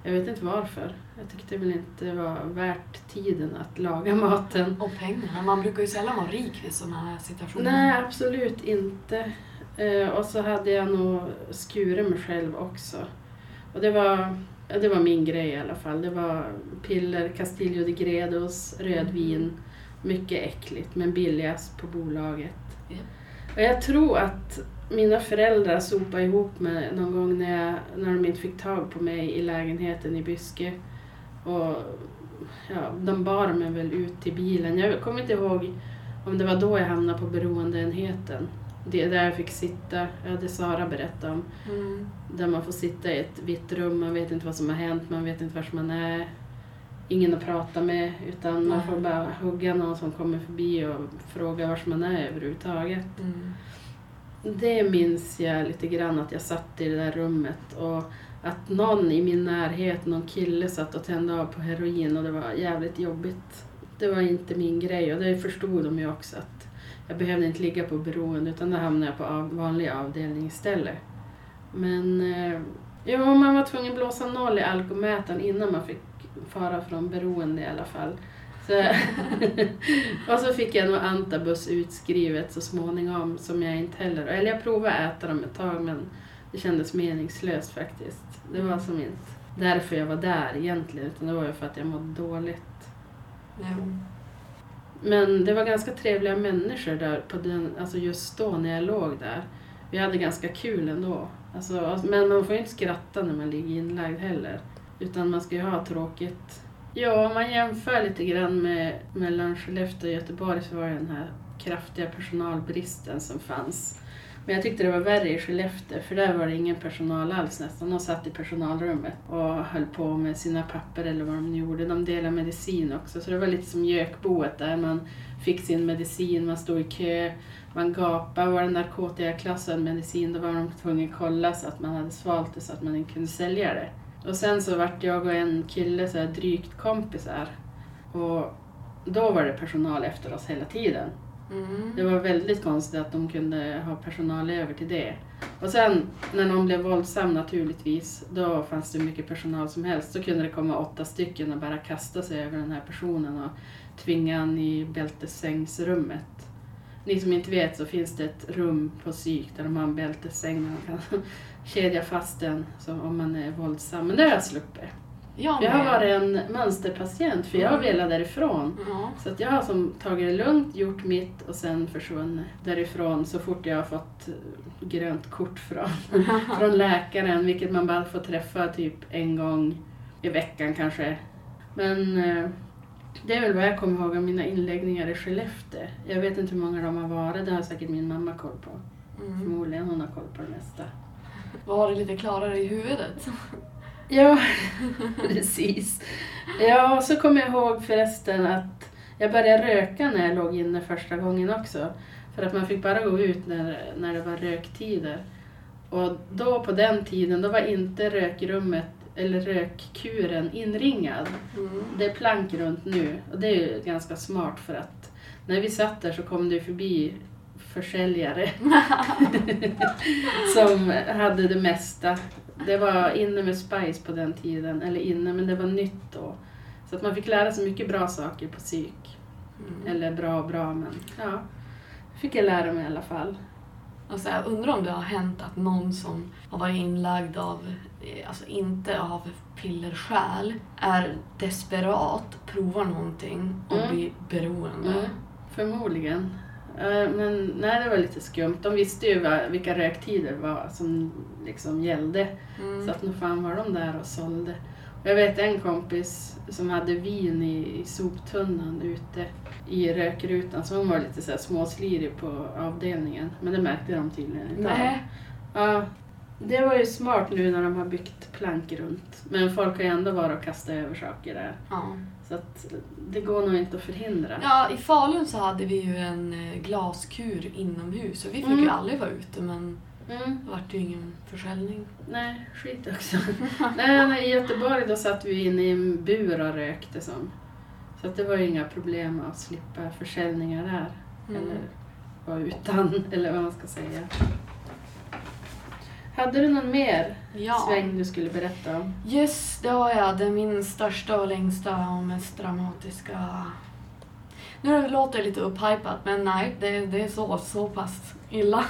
Jag vet inte varför. Jag tyckte väl inte det var värt tiden att laga maten. Och pengarna. Man brukar ju sällan vara rik vid sådana här situationer. Nej, absolut inte. Eh, och så hade jag nog skurit mig själv också. Och det var, ja, det var min grej i alla fall. Det var piller, Castillo de Gredos, rödvin. Mycket äckligt, men billigast på bolaget. Ja. Och jag tror att mina föräldrar sopade ihop mig någon gång när, jag, när de inte fick tag på mig i lägenheten i Byske. Och ja, de bar mig väl ut till bilen. Jag kommer inte ihåg om det var då jag hamnade på beroendeenheten. Det är där jag fick sitta, ja, det Sara berättade om. Mm. Där man får sitta i ett vitt rum, man vet inte vad som har hänt, man vet inte var man är. Ingen att prata med, utan man får bara hugga någon som kommer förbi och fråga var man är överhuvudtaget. Mm. Det minns jag lite grann att jag satt i det där rummet och att någon i min närhet, någon kille satt och tände av på heroin och det var jävligt jobbigt. Det var inte min grej och det förstod de ju också att jag behövde inte ligga på beroende utan då hamnade jag på av, vanlig avdelning istället. Men eh, jo, man var tvungen att blåsa noll i alkomätaren innan man fick fara från beroende i alla fall. Så, och så fick jag nog antabus utskrivet så småningom som jag inte heller... Eller jag provade att äta dem ett tag men det kändes meningslöst faktiskt. Det var som inte därför jag var där egentligen utan det var ju för att jag mådde dåligt. Ja. Men det var ganska trevliga människor där på den, alltså just då när jag låg där. Vi hade ganska kul ändå. Alltså, men man får ju inte skratta när man ligger inlagd heller. Utan man ska ju ha tråkigt. Ja, om man jämför lite grann med mellan Skellefteå och Göteborg så var det den här kraftiga personalbristen som fanns. Men jag tyckte det var värre i Skellefteå för där var det ingen personal alls nästan. De satt i personalrummet och höll på med sina papper eller vad de nu gjorde. De delade medicin också så det var lite som gökboet där man fick sin medicin, man stod i kö, man gapade. Var det narkotikaklassad medicin då var de tvungna att kolla så att man hade svalt det så att man inte kunde sälja det. Och sen så vart jag och en kille så här drygt kompisar. Och då var det personal efter oss hela tiden. Mm. Det var väldigt konstigt att de kunde ha personal över till det. Och sen när någon blev våldsam naturligtvis, då fanns det hur mycket personal som helst. Så kunde det komma åtta stycken och bara kasta sig över den här personen och tvinga han i bältessängsrummet. Ni som inte vet så finns det ett rum på psyk där de har en bältessäng där man kan kedja fast den om man är våldsam. Men det har jag sluppit. Jag, Jag har varit en mönsterpatient för jag har velat därifrån. Ja. Så att jag har som tagit det lugnt, gjort mitt och sen försvunnit därifrån så fort jag har fått eh, grönt kort från, från läkaren, vilket man bara får träffa typ en gång i veckan kanske. Men eh, det är väl vad jag kommer ihåg av mina inläggningar i Skellefteå. Jag vet inte hur många de har varit, det har säkert min mamma koll på. Mm. Förmodligen, hon har koll på det mesta. Var det lite klarare i huvudet? Ja, precis. Ja, och så kommer jag ihåg förresten att jag började röka när jag låg inne första gången också. För att man fick bara gå ut när, när det var röktider. Och då på den tiden, då var inte rökrummet eller rökkuren inringad. Mm. Det är plank runt nu och det är ju ganska smart för att när vi satt där så kom det förbi försäljare som hade det mesta. Det var inne med Spice på den tiden, eller inne, men det var nytt då. Så att man fick lära sig mycket bra saker på psyk. Mm. Eller bra och bra, men ja. fick jag lära mig i alla fall. Alltså, jag undrar om det har hänt att någon som har varit inlagd av, eh, alltså inte av pillerskäl, är desperat, provar någonting och Mm. blir beroende. Mm, förmodligen. Eh, Men nej, det var lite skumt. De visste ju vilka röktider var som liksom gällde. Mm. Så att nog fan var de där och sålde. Och jag vet en kompis som hade vin i, i soptunnan ute i rökrutan. Så hon var lite så här småslirig på avdelningen. Men det märkte de tydligen inte. Nej. Ja, det var ju smart nu när de har byggt plank runt. Men folk har ju ändå varit och kastat över saker där. Ja. Så att det går nog inte att förhindra. ja, i Falun så hade vi ju en eh, glaskur inomhus och vi fick Mm. ju aldrig vara ute men Mm, det vart ju ingen försäljning. nej, skit också. nej, nej, I Göteborg då satt vi inne i en bur och rökte som. Så att det var ju inga problem att slippa försäljningar där. Mm. Eller vara utan, eller vad man ska säga. Hade du någon mer Ja. sväng du skulle berätta om? Yes, det har jag. Det är min största och längsta och mest dramatiska... Nu låter det lite upphypat, men nej, det, det är så, så pass illa.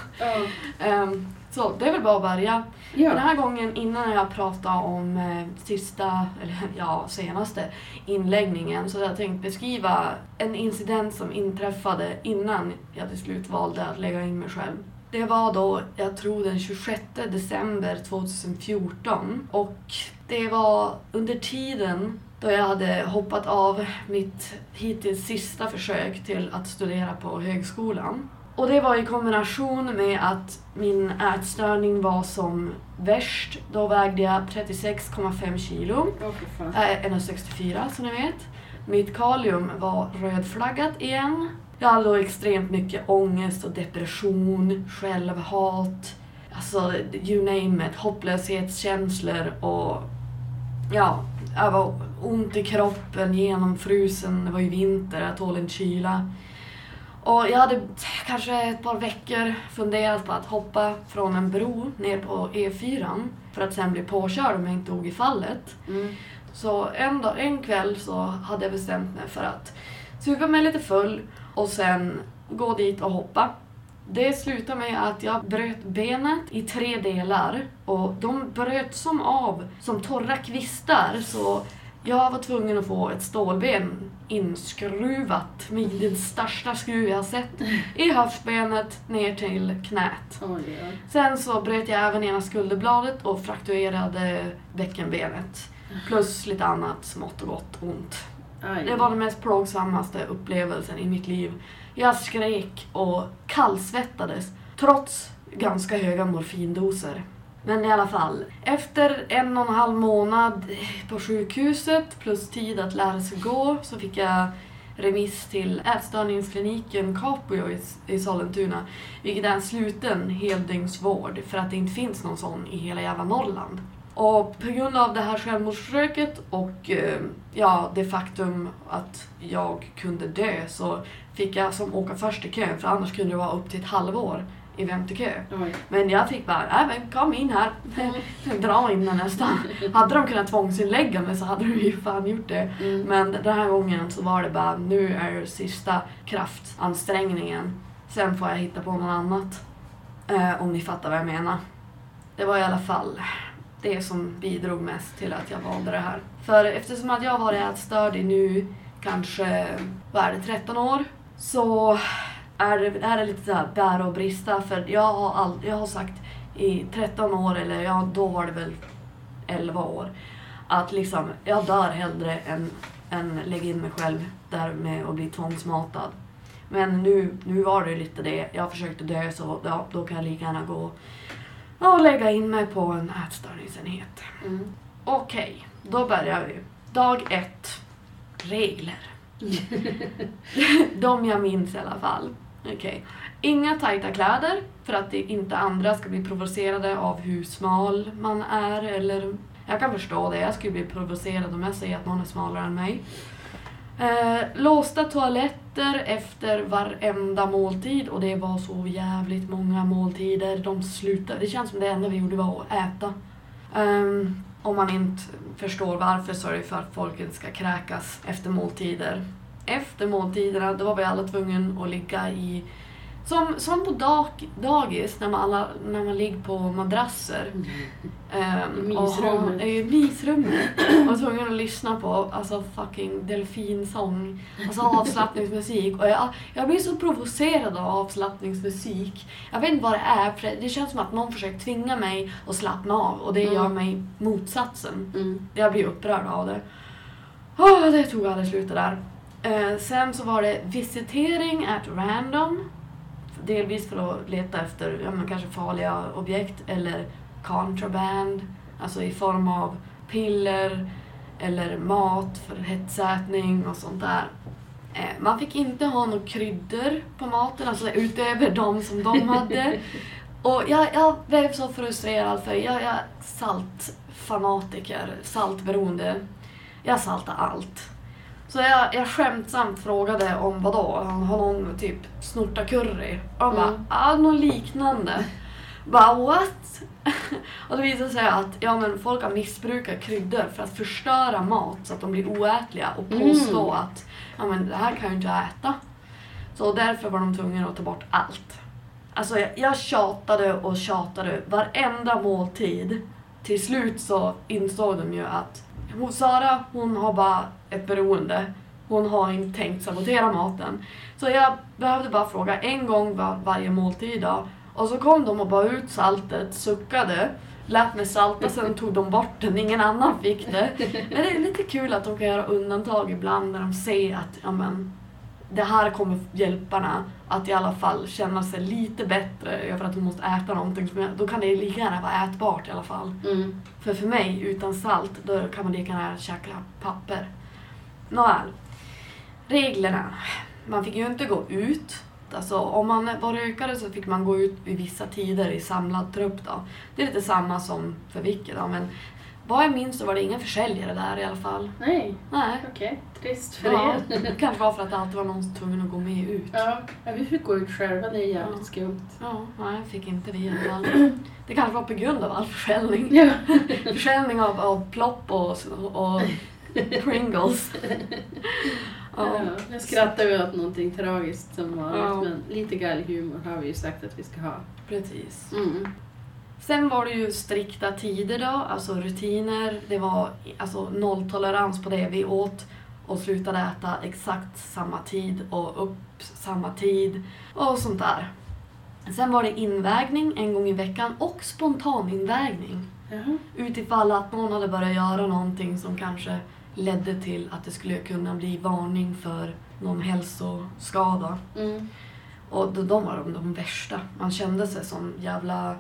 Ehm, så det är väl bara att börja. Den ja. här gången innan jag pratar om eh, sista, eller ja, senaste inläggningen så har jag tänkt beskriva en incident som inträffade innan jag till slut valde att lägga in mig själv. Det var då, jag tror den 26 december 2014 och det var under tiden då jag hade hoppat av mitt hittills sista försök till att studera på högskolan. Och det var i kombination med att min ätstörning var som värst. Då vägde jag 36,5 kilo. Jag är 1,64 som ni vet. Mitt kalium var rödflaggat igen. Jag hade då extremt mycket ångest och depression, självhat, alltså you name it, hopplöshetskänslor och ja, jag var ont i kroppen, genomfrusen, det var ju vinter, jag tål inte kyla. Och jag hade kanske ett par veckor funderat på att hoppa från en bro ner på E4 för att sen bli påkörd om jag inte dog i fallet. Mm. Så en, dag, en kväll så hade jag bestämt mig för att supa mig lite full och sen gå dit och hoppa. Det slutade med att jag bröt benet i tre delar och de bröt som av som torra kvistar så jag var tvungen att få ett stålben inskruvat med den största skruv jag sett i höftbenet ner till knät. Oj, oj. Sen så bröt jag även ena skulderbladet och frakturerade bäckenbenet. Plus lite annat smått och gott ont. Aj. Det var den mest plågsammaste upplevelsen i mitt liv. Jag skrek och kallsvettades trots ganska höga morfindoser. Men i alla fall, efter en och en halv månad på sjukhuset plus tid att lära sig gå så fick jag remiss till ätstörningskliniken Capio i, i Sollentuna, vilket är en sluten heldygnsvård för att det inte finns någon sån i hela jävla Norrland. Och på grund av det här självmordsförsöket och eh, ja, det faktum att jag kunde dö så fick jag som åka först i kön för annars kunde det vara upp till ett halvår i väntekö. Oj. Men jag fick bara, nej men kom in här. Mm. Dra in den nästan. Hade de kunnat tvångsinlägga mig så hade de ju fan gjort det. Mm. Men den här gången så var det bara, nu är det sista kraftansträngningen. Sen får jag hitta på något annat. Eh, om ni fattar vad jag menar. Det var i alla fall det som bidrog mest till att jag valde det här. För eftersom att jag har varit ätstörd i nu kanske, vad är det, 13 år. Så är det, är det lite så här bära och brista. För jag har, all, jag har sagt i 13 år, eller ja, då var det väl 11 år. Att liksom, jag dör hellre än, än lägga in mig själv där med att bli tvångsmatad. Men nu, nu var det lite det. Jag försökte dö så ja, då kan jag lika gärna gå och lägga in mig på en ätstörningsenhet. Mm. Okej, då börjar vi. Dag ett. Regler. De jag minns i alla fall. Okej. Inga tajta kläder för att det inte andra ska bli provocerade av hur smal man är. Eller, jag kan förstå det, jag skulle bli provocerad om jag säger att någon är smalare än mig. Eh, låsta toaletter efter varenda måltid och det var så jävligt många måltider. De slutade, det känns som det enda vi gjorde var att äta. Eh, om man inte förstår varför så är det för att folk inte ska kräkas efter måltider. Efter måltiderna då var vi alla tvungna att ligga i som, som på dag, dagis när man, alla, när man ligger på madrasser. ehm, I mysrummet. I mysrummet. Och tvungen att lyssna på alltså, fucking delfinsång. Alltså avslappningsmusik. Och jag, jag blir så provocerad av avslappningsmusik. Jag vet inte vad det är. För det känns som att någon försöker tvinga mig att slappna av. Och det Mm. gör mig motsatsen. Mm. Jag blir upprörd av det. Åh, det tog aldrig slut det där. Eh, sen så var det visitering at random. Delvis för att leta efter ja, men kanske farliga objekt eller contraband. Alltså i form av piller eller mat för hetsätning och sånt där. Eh, man fick inte ha några kryddor på maten, alltså utöver de som de hade. Och jag, jag blev så frustrerad för jag, jag är saltfanatiker, saltberoende. Jag saltar allt. Så jag, jag skämtsamt frågade om vad då? Har någon typ snortat curry? Och de bara, Mm. ja något liknande. Bara what? och det visade sig att ja, men folk har missbrukat kryddor för att förstöra mat så att de blir oätliga och Mm. påstå att ja, men det här kan jag inte äta. Så därför var de tvungna att ta bort allt. Alltså jag, jag tjatade och tjatade varenda måltid. Till slut så insåg de ju att hon, Sara, hon har bara ett beroende. Hon har inte tänkt sabotera maten. Så jag behövde bara fråga en gång var, varje måltid då. Och så kom de och bara ut saltet, suckade, lät mig salta, sen tog de bort den, ingen annan fick det. Men det är lite kul att de kan göra undantag ibland när de ser att ja, men, det här kommer hjälpa henne att i alla fall känna sig lite bättre över att hon måste äta någonting. Som då kan det lika gärna vara ätbart i alla fall. Mm. För för mig, utan salt, då kan man lika gärna käka papper. Nåväl. Reglerna. Man fick ju inte gå ut. Alltså om man var rökare så fick man gå ut vid vissa tider i samlad trupp då. Det är lite samma som för Vicky då, men vad jag minns så var det ingen försäljare där i alla fall. Nej, Nej. okej. Trist för Ja, er. det kanske var för att det alltid var någon som tvungen att gå med ut. Ja, vi fick gå ut själva. Det är jävligt Ja. skumt. Ja, nej, fick inte vi i alla fall. Det kanske var på grund av all försäljning. Ja. Försäljning av, av plopp och, och Pringles. Ja. Jag skrattar ju åt någonting tragiskt som vanligt, Ja. men lite galghumor har vi ju sagt att vi ska ha. Precis. Mm. Sen var det ju strikta tider då, alltså rutiner. Det var alltså nolltolerans på det. Vi åt och slutade äta exakt samma tid och upp samma tid och sånt där. Sen var det invägning en gång i veckan och spontaninvägning. Jaha. Utifall att någon hade börjat göra någonting som kanske ledde till att det skulle kunna bli varning för någon hälsoskada. Mm. Och de, de var de, de värsta. Man kände sig som jävla...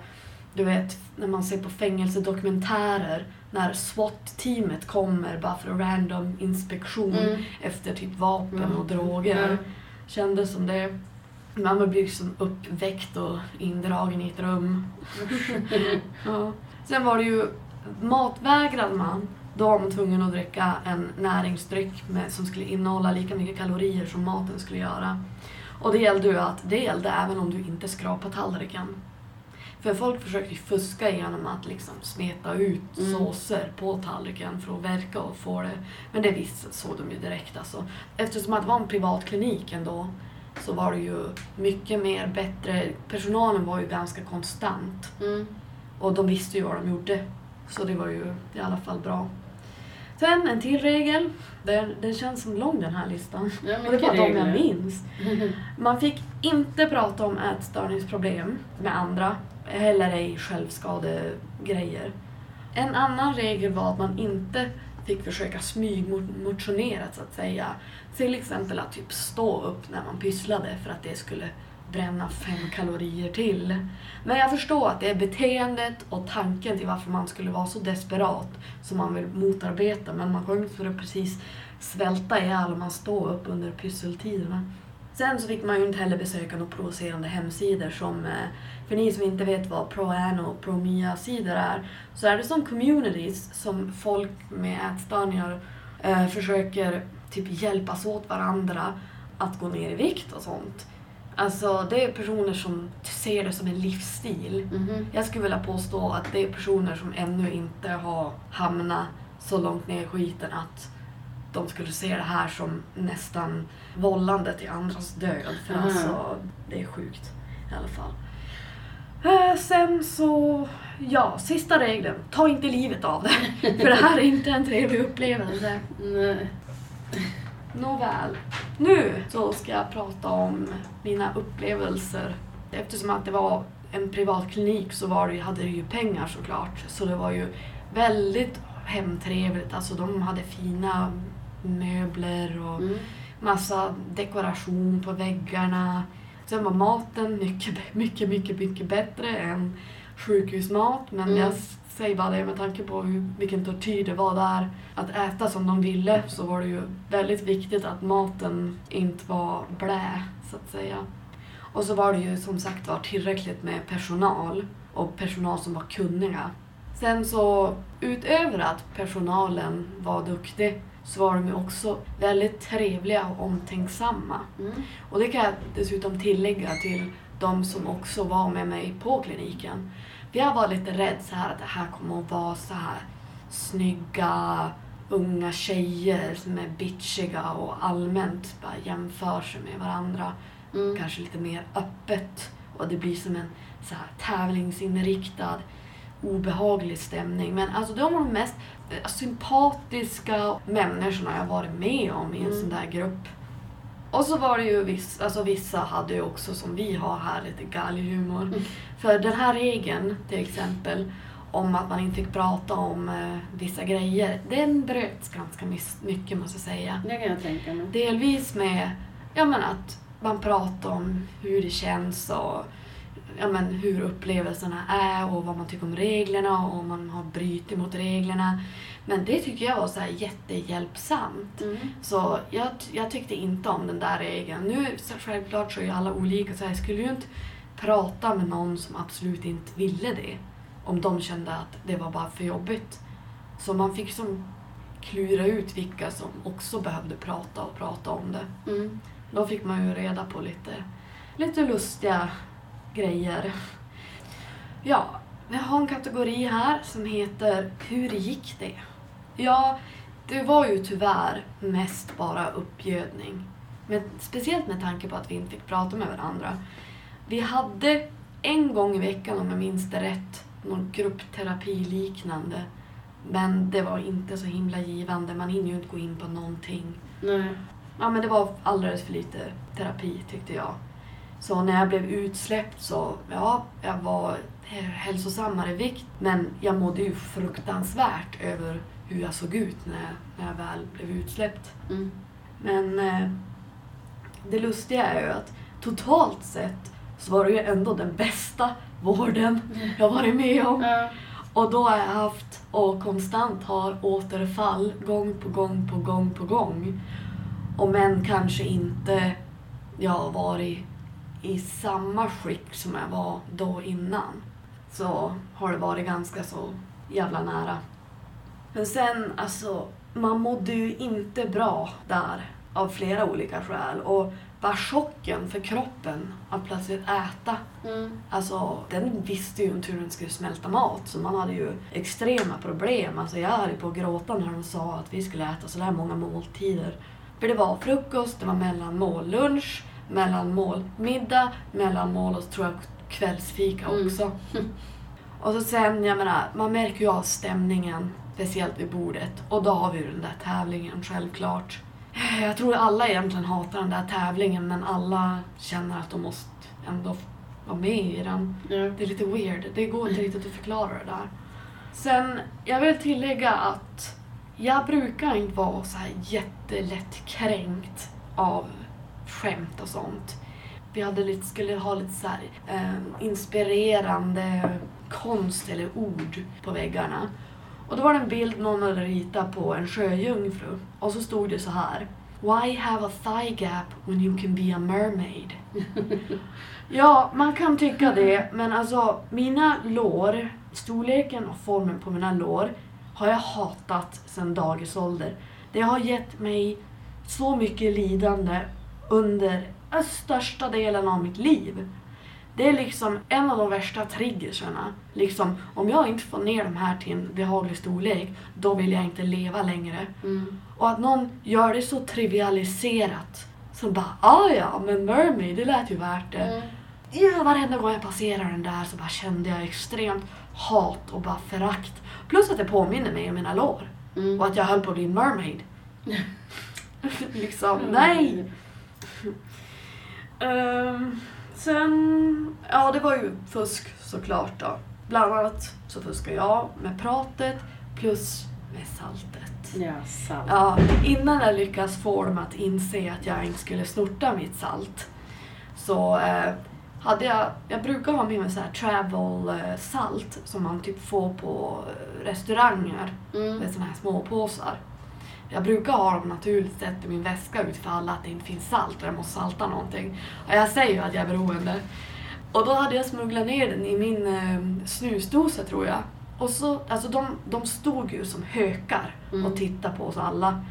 Du vet, när man ser på fängelsedokumentärer när SWAT-teamet kommer bara för en random inspektion Mm. efter typ vapen Mm. och droger. Ja. Kändes som det. Man blir liksom uppväckt och indragen i ett rum. Ja. Sen var det ju, matvägrade man, då var man tvungen att dricka en näringsdryck med, som skulle innehålla lika mycket kalorier som maten skulle göra. Och det gällde ju att det gällde även om du inte skrapade tallriken. För folk försökte ju fuska genom att liksom smeta ut Mm. såser på tallriken för att verka och få det. Men det visste såg de ju direkt alltså. Eftersom att det var en privatklinik ändå så var det ju mycket mer bättre. Personalen var ju ganska konstant Mm. och de visste ju vad de gjorde. Så det var ju i alla fall bra. Sen en till regel. Den, den känns som lång den här listan. Ja, Och det var de jag minns. Man fick inte prata om ätstörningsproblem med andra, heller ej självskadegrejer. En annan regel var att man inte fick försöka smygmotionera så att säga. Till exempel att typ stå upp när man pysslade för att det skulle bränna fem kalorier till. Men jag förstår att det är beteendet och tanken till varför man skulle vara så desperat som man vill motarbeta men man kommer inte för att precis svälta ihjäl om man står upp under pysseltiderna. Sen så fick man ju inte heller besöka några provocerande hemsidor som, eh, för ni som inte vet vad ProAno och ProMia-sidor är, så är det som communities som folk med ätstörningar eh, försöker typ hjälpas åt varandra att gå ner i vikt och sånt. Alltså det är personer som ser det som en livsstil. Mhm. Jag skulle vilja påstå att det är personer som ännu inte har hamnat så långt ner i skiten att de skulle se det här som nästan vållande till andras död. För Mhm. alltså, det är sjukt i alla fall. Eh, sen så, ja, sista regeln. Ta inte livet av det. För det här är inte en trevlig upplevelse. Nej. Nåväl. Nu så ska jag prata om mina upplevelser. Eftersom att det var en privat klinik så var det, hade det ju pengar såklart. Så det var ju väldigt hemtrevligt. Alltså de hade fina möbler och Mm. massa dekoration på väggarna. Sen var maten mycket, mycket, mycket, mycket bättre än sjukhusmat. Men Mm. jag säger bara det med tanke på hur, vilken tortyr det var där. Att äta som de ville så var det ju väldigt viktigt att maten inte var blä, så att säga. Och så var det ju som sagt var tillräckligt med personal och personal som var kunniga. Sen så utöver att personalen var duktig så var de ju också väldigt trevliga och omtänksamma. Mm. Och det kan jag dessutom tillägga till de som också var med mig på kliniken. För jag var lite rädd så här att det här kommer att vara så här snygga unga tjejer som är bitchiga och allmänt bara jämför sig med varandra. Mm. Kanske lite mer öppet och det blir som en så här tävlingsinriktad obehaglig stämning. Men alltså de var de mest eh, sympatiska människorna jag varit med om i en Mm. sån där grupp. Och så var det ju vissa, alltså vissa hade ju också som vi har här lite galghumor. Mm. För den här regeln till exempel om att man inte fick prata om eh, vissa grejer, den bröts ganska mycket måste jag säga. Det kan jag tänka mig. Delvis med ja, men att man pratar om hur det känns och ja, men hur upplevelserna är och vad man tycker om reglerna och om man har brutit mot reglerna. Men det tycker jag var så här jättehjälpsamt. Mm. Så jag, jag tyckte inte om den där regeln. Nu så självklart så är ju alla olika så jag skulle ju inte prata med någon som absolut inte ville det. Om de kände att det var bara för jobbigt. Så man fick som klura ut vilka som också behövde prata och prata om det. Mm. Då fick man ju reda på lite, lite lustiga grejer. Ja, vi har en kategori här som heter Hur gick det? Ja, det var ju tyvärr mest bara uppbjödning. Men speciellt med tanke på att vi inte fick prata med varandra. Vi hade en gång i veckan, om jag minns det rätt, någon gruppterapi liknande. Men det var inte så himla givande. Man hinner ju inte gå in på någonting. Nej. Ja, men det var alldeles för lite terapi tyckte jag. Så när jag blev utsläppt så, ja, jag var hälsosammare vikt. Men jag mådde ju fruktansvärt över hur jag såg ut när, när jag väl blev utsläppt. Mm. Men eh, det lustiga är ju att totalt sett så var det ju ändå den bästa vården jag varit med om. Ja. Och då har jag haft och konstant har återfall gång på gång på gång på gång. Och men kanske inte jag har varit i samma skick som jag var då innan. Så har det varit ganska så jävla nära. Men sen alltså, man mådde ju inte bra där av flera olika skäl. Och bara chocken för kroppen att plötsligt äta. Mm. Alltså, den visste ju inte hur den skulle smälta mat, så man hade ju extrema problem. Alltså, jag höll på att gråta när de sa att vi skulle äta så där många måltider. För det var frukost, det var mellanmål lunch, mellanmål middag, mellanmål och tror jag kvällsfika Mm. också. Och så sen, jag menar, man märker ju av stämningen, speciellt vid bordet. Och då har vi ju den där tävlingen, självklart. Jag tror alla egentligen hatar den där tävlingen, men alla känner att de måste ändå vara med i den. Ja. Det är lite weird, det går inte riktigt att förklara det där. Sen, jag vill tillägga att jag brukar inte vara så här jättelätt kränkt av skämt och sånt. Vi hade lite, skulle ha lite så här, eh, inspirerande konst eller ord på väggarna. Och då var det en bild någon hade ritat på en sjöjungfru. Och så stod det så här. Why have a thigh gap when you can be a mermaid? Ja, man kan tycka det, men alltså mina lår, storleken och formen på mina lår har jag hatat sedan dagisålder. Det har gett mig så mycket lidande under största delen av mitt liv. Det är liksom en av de värsta triggerserna. Liksom, om jag inte får ner de här till en behaglig storlek, då vill jag inte leva längre. Mm. Och att någon gör det så trivialiserat. Som bara, ah ja, men mermaid, det lät ju värt det. Mm. Ja, varenda gång jag passerade den där så bara kände jag extremt hat och bara förakt. Plus att det påminner mig om mina lår. Mm. Och att jag höll på att bli en mermaid. liksom, nej! Ehm, sen, ja det var ju fusk såklart då. Bland annat så fuskar jag med pratet plus med saltet. Ja, salt. Ja, innan jag lyckas få dem att inse att jag inte skulle snorta mitt salt så eh, hade jag, jag brukar ha med mig så här travel eh, salt som man typ får på eh, restauranger Mm. med såna här små påsar. Jag brukar ha dem naturligt sett i min väska utifall att det inte finns salt och jag måste salta någonting. Och jag säger ju att jag är beroende. Och då hade jag smugglat ner den i min eh, snusdosa tror jag. Och så, alltså de, de stod ju som hökar Mm. och tittade på oss alla.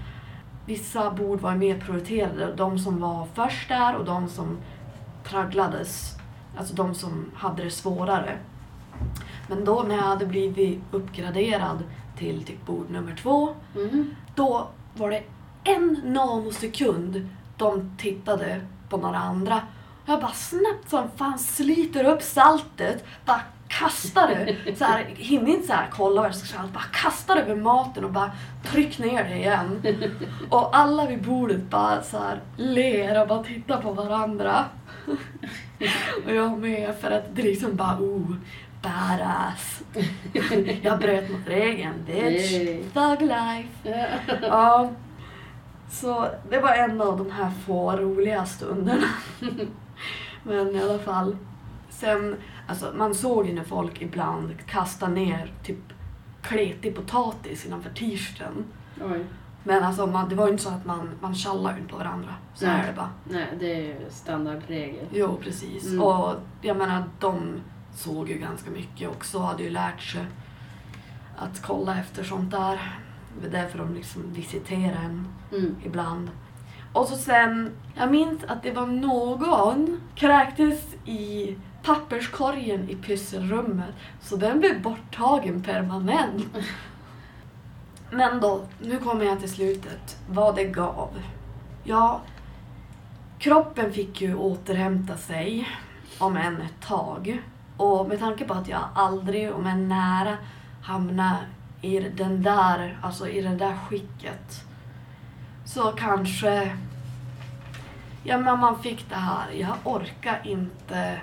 Vissa bord var mer prioriterade. De som var först där och de som tragglades. Alltså de som hade det svårare. Men då när jag hade blivit uppgraderad till typ bord nummer två Mm. då var det en nanosekund de tittade på några andra. Och jag bara snabbt som fan sliter upp saltet, bara kastar det. Så här, hinner inte så här kolla vad jag ska salt, bara kastar över maten och bara tryck ner det igen. Och alla vid bordet bara så här ler och bara tittar på varandra. Och jag med för att det liksom bara oh, badass. Jag bröt mot regeln, bitch. Yay. Thug life. Ja. Så det var en av de här få roliga stunderna. Men i alla fall. Sen, alltså man såg ju när folk ibland kastade ner typ kletig potatis innanför t-shirten. Men alltså man, det var ju inte så att man, man tjallade ut på varandra. Så Nej. är det bara. Nej, det är ju standardregel. Jo, precis. Mm. Och jag menar, de såg ju ganska mycket också. Hade ju lärt sig att kolla efter sånt där. Det är därför de liksom visiterar en Mm. ibland. Och så sen, jag minns att det var någon kräktes i papperskorgen i pysselrummet. Så den blev borttagen permanent. Men då, nu kommer jag till slutet. Vad det gav. Ja, kroppen fick ju återhämta sig om än ett tag. Och med tanke på att jag aldrig, om än nära, hamna i den där, alltså i det där skicket. Så kanske... Ja, men man fick det här. Jag orkar inte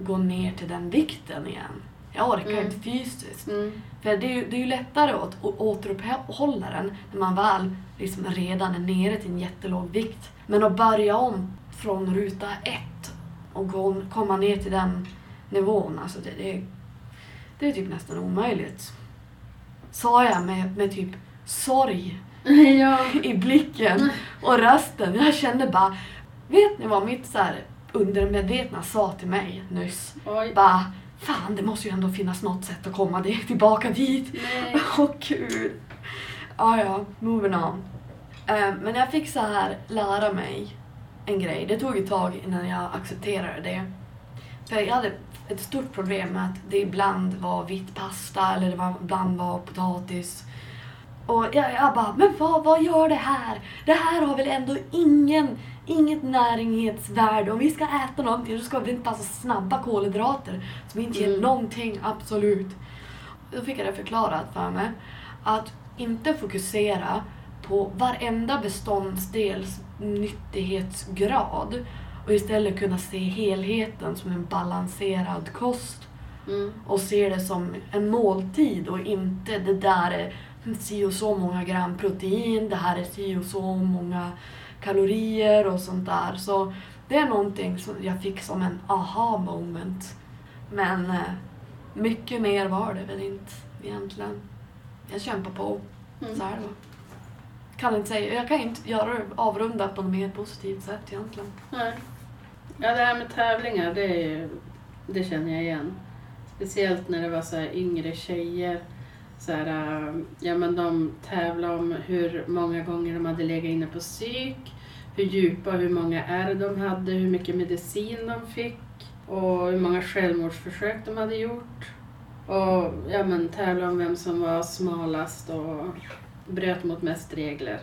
gå ner till den vikten igen. Jag orkar Mm. inte fysiskt. Mm. För det är, ju, det är ju lättare att återuppehålla den när man väl liksom redan är nere till en jättelåg vikt. Men att börja om från ruta ett och gå, komma ner till den nivån, alltså det, det, är, det är typ nästan omöjligt. Sa jag med, med typ sorg ja. i blicken och rösten. Jag kände bara, vet ni vad mitt så här undermedvetna sa till mig nyss? Oj. Bara, fan det måste ju ändå finnas något sätt att komma tillbaka dit. Åh gud. Ah, ja, moving on. Eh, Men jag fick så här lära mig en grej. Det tog ett tag innan jag accepterade det. För jag hade ett stort problem med att det ibland var vitt pasta eller det var, ibland var potatis. Och jag, jag bara, men vad, vad gör det här? Det här har väl ändå ingen, inget näringsvärde. Om vi ska äta någonting så ska det inte så snabba kolhydrater som inte ger Mm. någonting, absolut. Då fick jag det förklarat för mig. Att inte fokusera på varenda beståndsdels nyttighetsgrad och istället kunna se helheten som en balanserad kost Mm. och se det som en måltid och inte det där är si och så många gram protein, det här är si och så många kalorier och sånt där. Så det är någonting som jag fick som en aha moment. Men eh, mycket mer var det väl inte egentligen. Jag kämpar på, Mm. så är det. Kan inte säga, jag kan inte göra avrunda på något mer positivt sätt egentligen. Nej. Ja, det här med tävlingar, det, ju- det känner jag igen. Speciellt när det var så här yngre tjejer. Så här, ähm, ja, men de tävlade om hur många gånger de hade legat inne på psyk, hur djupa och hur många ärr de hade, hur mycket medicin de fick och hur många självmordsförsök de hade gjort. Och ja, men tävla om vem som var smalast och bröt mot mest regler.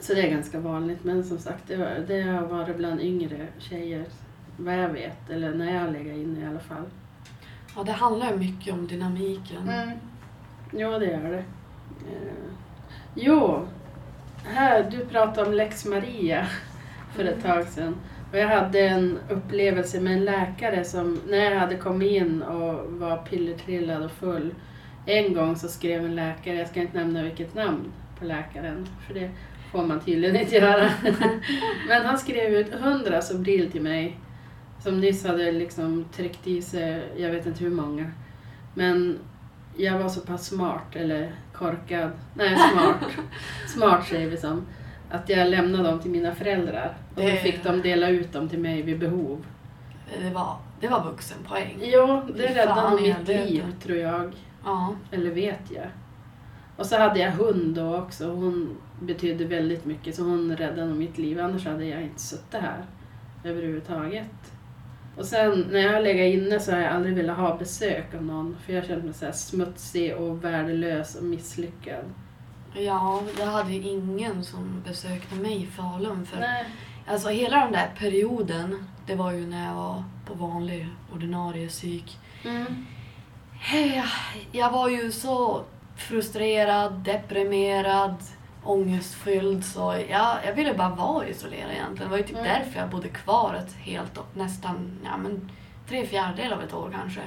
Så det är ganska vanligt, men som sagt det, var, det har varit bland yngre tjejer, vad jag vet, eller när jag legat inne i alla fall. Ja, det handlar ju mycket om dynamiken. Mm. Ja, det gör det. Eh, jo, här, du pratade om Lex Maria för ett tag sedan. Och jag hade en upplevelse med en läkare som, när jag hade kommit in och var pillertrillad och full. En gång så skrev en läkare, jag ska inte nämna vilket namn på läkaren, för det får man tydligen inte göra. Men han skrev ut hundra Sobril till mig, som nyss hade liksom tryckt i sig, jag vet inte hur många. Men jag var så pass smart, eller korkad, nej smart, smart säger vi som, att jag lämnade dem till mina föräldrar. Och då fick de dela ut dem till mig vid behov. Det var, det var vuxenpoäng. Ja, det räddade mitt liv tror jag. Ja. Eller vet jag. Och så hade jag hund då också. Hon betydde väldigt mycket så hon räddade nog mitt liv. Annars hade jag inte suttit här överhuvudtaget. Och sen när jag har legat inne så har jag aldrig velat ha besök av någon. För jag har känt mig så här smutsig och värdelös och misslyckad. ja, jag hade ju ingen som besökte mig i Falun. För, Nej. alltså hela den där perioden, det var ju när jag var på vanlig ordinarie psyk. Mm. Jag, jag var ju så frustrerad, deprimerad, ångestfylld så jag, jag ville bara vara isolerad egentligen. Det var ju typ Mm. därför jag bodde kvar ett helt och nästan, ja men tre fjärdedelar av ett år kanske.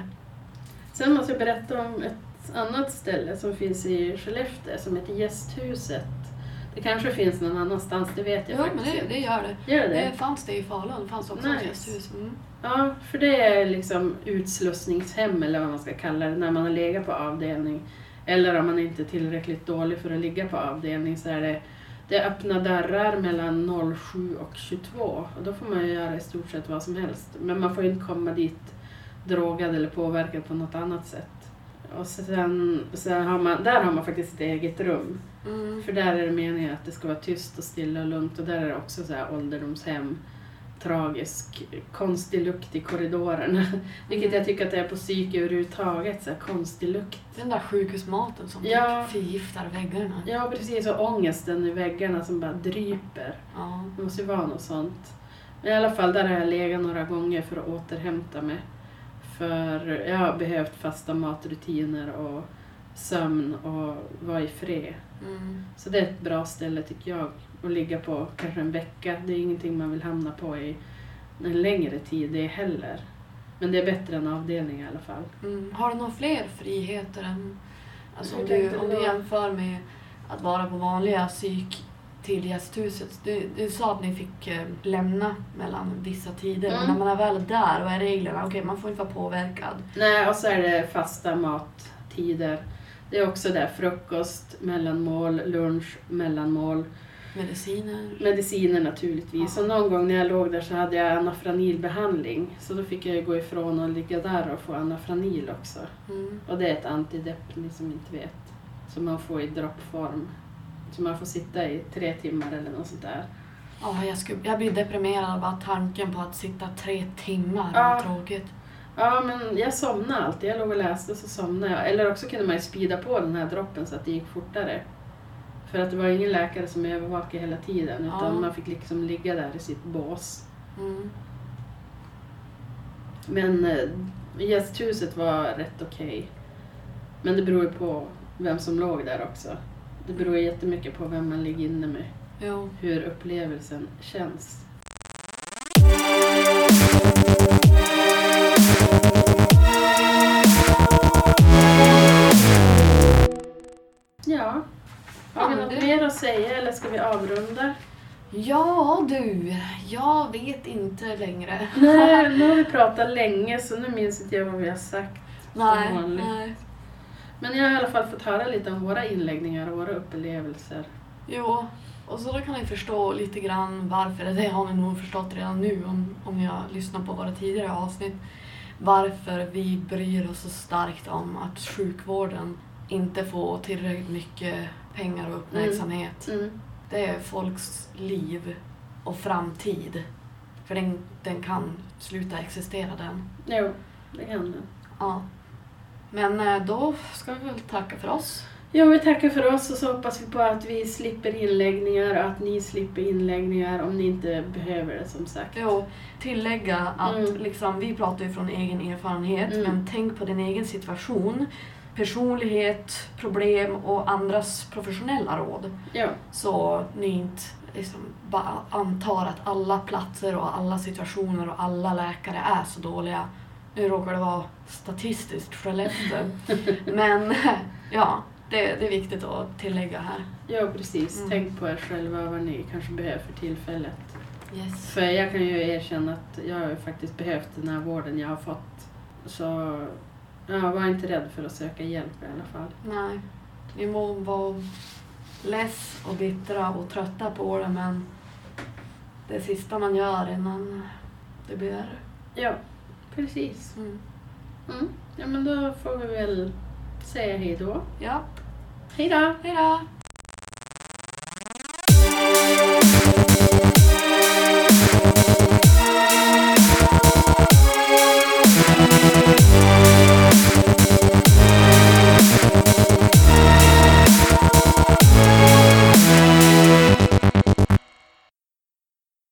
Sen måste jag berätta om ett annat ställe som finns i Skellefteå som heter Gästhuset. Det kanske finns någon annanstans, det vet jag Ja men faktiskt det, inte. det gör det. Gör det? Det fanns det i Falun, det fanns också Nice. ett gästhus. Mm. Ja, för det är liksom utslussningshem eller vad man ska kalla det när man har legat på avdelning. Eller om man inte är tillräckligt dålig för att ligga på avdelning så är det, det är öppna dörrar mellan 07 och 22 och då får man ju göra i stort sett vad som helst. Men man får inte komma dit drogad eller påverkad på något annat sätt. Och sen, sen har man, där har man faktiskt ett eget rum. Mm. För där är det meningen att det ska vara tyst och stilla och lugnt och där är det också så här ålderdomshem. Tragisk, konstig lukt i korridorerna. Vilket Mm. jag tycker att det är på psyk överhuvudtaget, så här konstig lukt. Den där sjukhusmaten som Ja. typ förgiftar väggarna. Ja precis, och ångesten i väggarna som bara dryper. Ja. Det måste ju vara något sånt. Men i alla fall, där har jag legat några gånger för att återhämta mig. För jag har behövt fasta matrutiner och sömn och vara i fred. Mm. Så det är ett bra ställe tycker jag att ligga på kanske en vecka. Det är ingenting man vill hamna på i en längre tid det heller. Men det är bättre än avdelning i alla fall. Mm. Har du några fler friheter än... Alltså om du, om du jämför med att vara på vanliga psyk till gästhuset. Du, du sa att ni fick eh, lämna mellan vissa tider. Men Mm. när man är väl där, vad är reglerna? Okej, man får inte vara påverkad. Nej, och så är det fasta mattider. Det är också där frukost, mellanmål, lunch, mellanmål. Mediciner. Mediciner naturligtvis. Ja. Och någon gång när jag låg där så hade jag anafranilbehandling. Så då fick jag gå ifrån och ligga där och få anafranil också. Mm. Och det är ett antidepp, ni som inte vet. Som man får i droppform. Så man får sitta i tre timmar eller något sånt där. Ja, jag, skulle, jag blir deprimerad av bara tanken på att sitta tre timmar. Ja. Vad tråkigt. Ja, men jag somnade alltid. Jag låg och läste så somnade jag. Eller också kunde man ju speeda på den här droppen så att det gick fortare. För att det var ingen läkare som övervakade hela tiden utan Ja. man fick liksom ligga där i sitt bås. Mm. Men eh, gästhuset var rätt okej. Men det beror ju på vem som låg där också. Det beror jättemycket på vem man ligger inne med. Jo. Hur upplevelsen känns. Har vi något mer att säga eller ska vi avrunda? Ja du, jag vet inte längre. Nej, nu har vi pratat länge så nu minns inte jag vad vi har sagt. Nej, nej. Men jag har i alla fall fått höra lite om våra inläggningar och våra upplevelser. Jo, och så då kan ni förstå lite grann varför, det har ni nog förstått redan nu om, om jag lyssnar på våra tidigare avsnitt, varför vi bryr oss så starkt om att sjukvården inte får tillräckligt mycket pengar och uppmärksamhet. Mm. Det är folks liv och framtid. För den, den kan sluta existera den. Jo, det kan det. Ja. Men eh, då ska vi väl tacka för oss. Jo, vi tackar för oss och så hoppas vi på att vi slipper inläggningar och att ni slipper inläggningar om ni inte behöver det som sagt. Jo, tillägga att Mm. liksom, vi pratar ju från egen erfarenhet, Mm. men tänk på din egen situation, personlighet, problem och andras professionella råd. Ja, Så ni inte liksom bara antar att alla platser och alla situationer och alla läkare är så dåliga. Nu råkar det vara statistiskt Skellefteå. Men ja, det, det är viktigt att tillägga här. ja precis. Mm. Tänk på er själva vad ni kanske behöver för tillfället. Yes. För jag kan ju erkänna att jag har faktiskt behövt den här vården jag har fått. Så ja, var inte rädd för att söka hjälp i alla fall. Nej, ni må vara less och bittra och trötta på det men det sista man gör innan det blir värre. Ja, precis. Mm. Mm. Ja, men då får vi väl säga hej då. Ja, Hej då! hej då!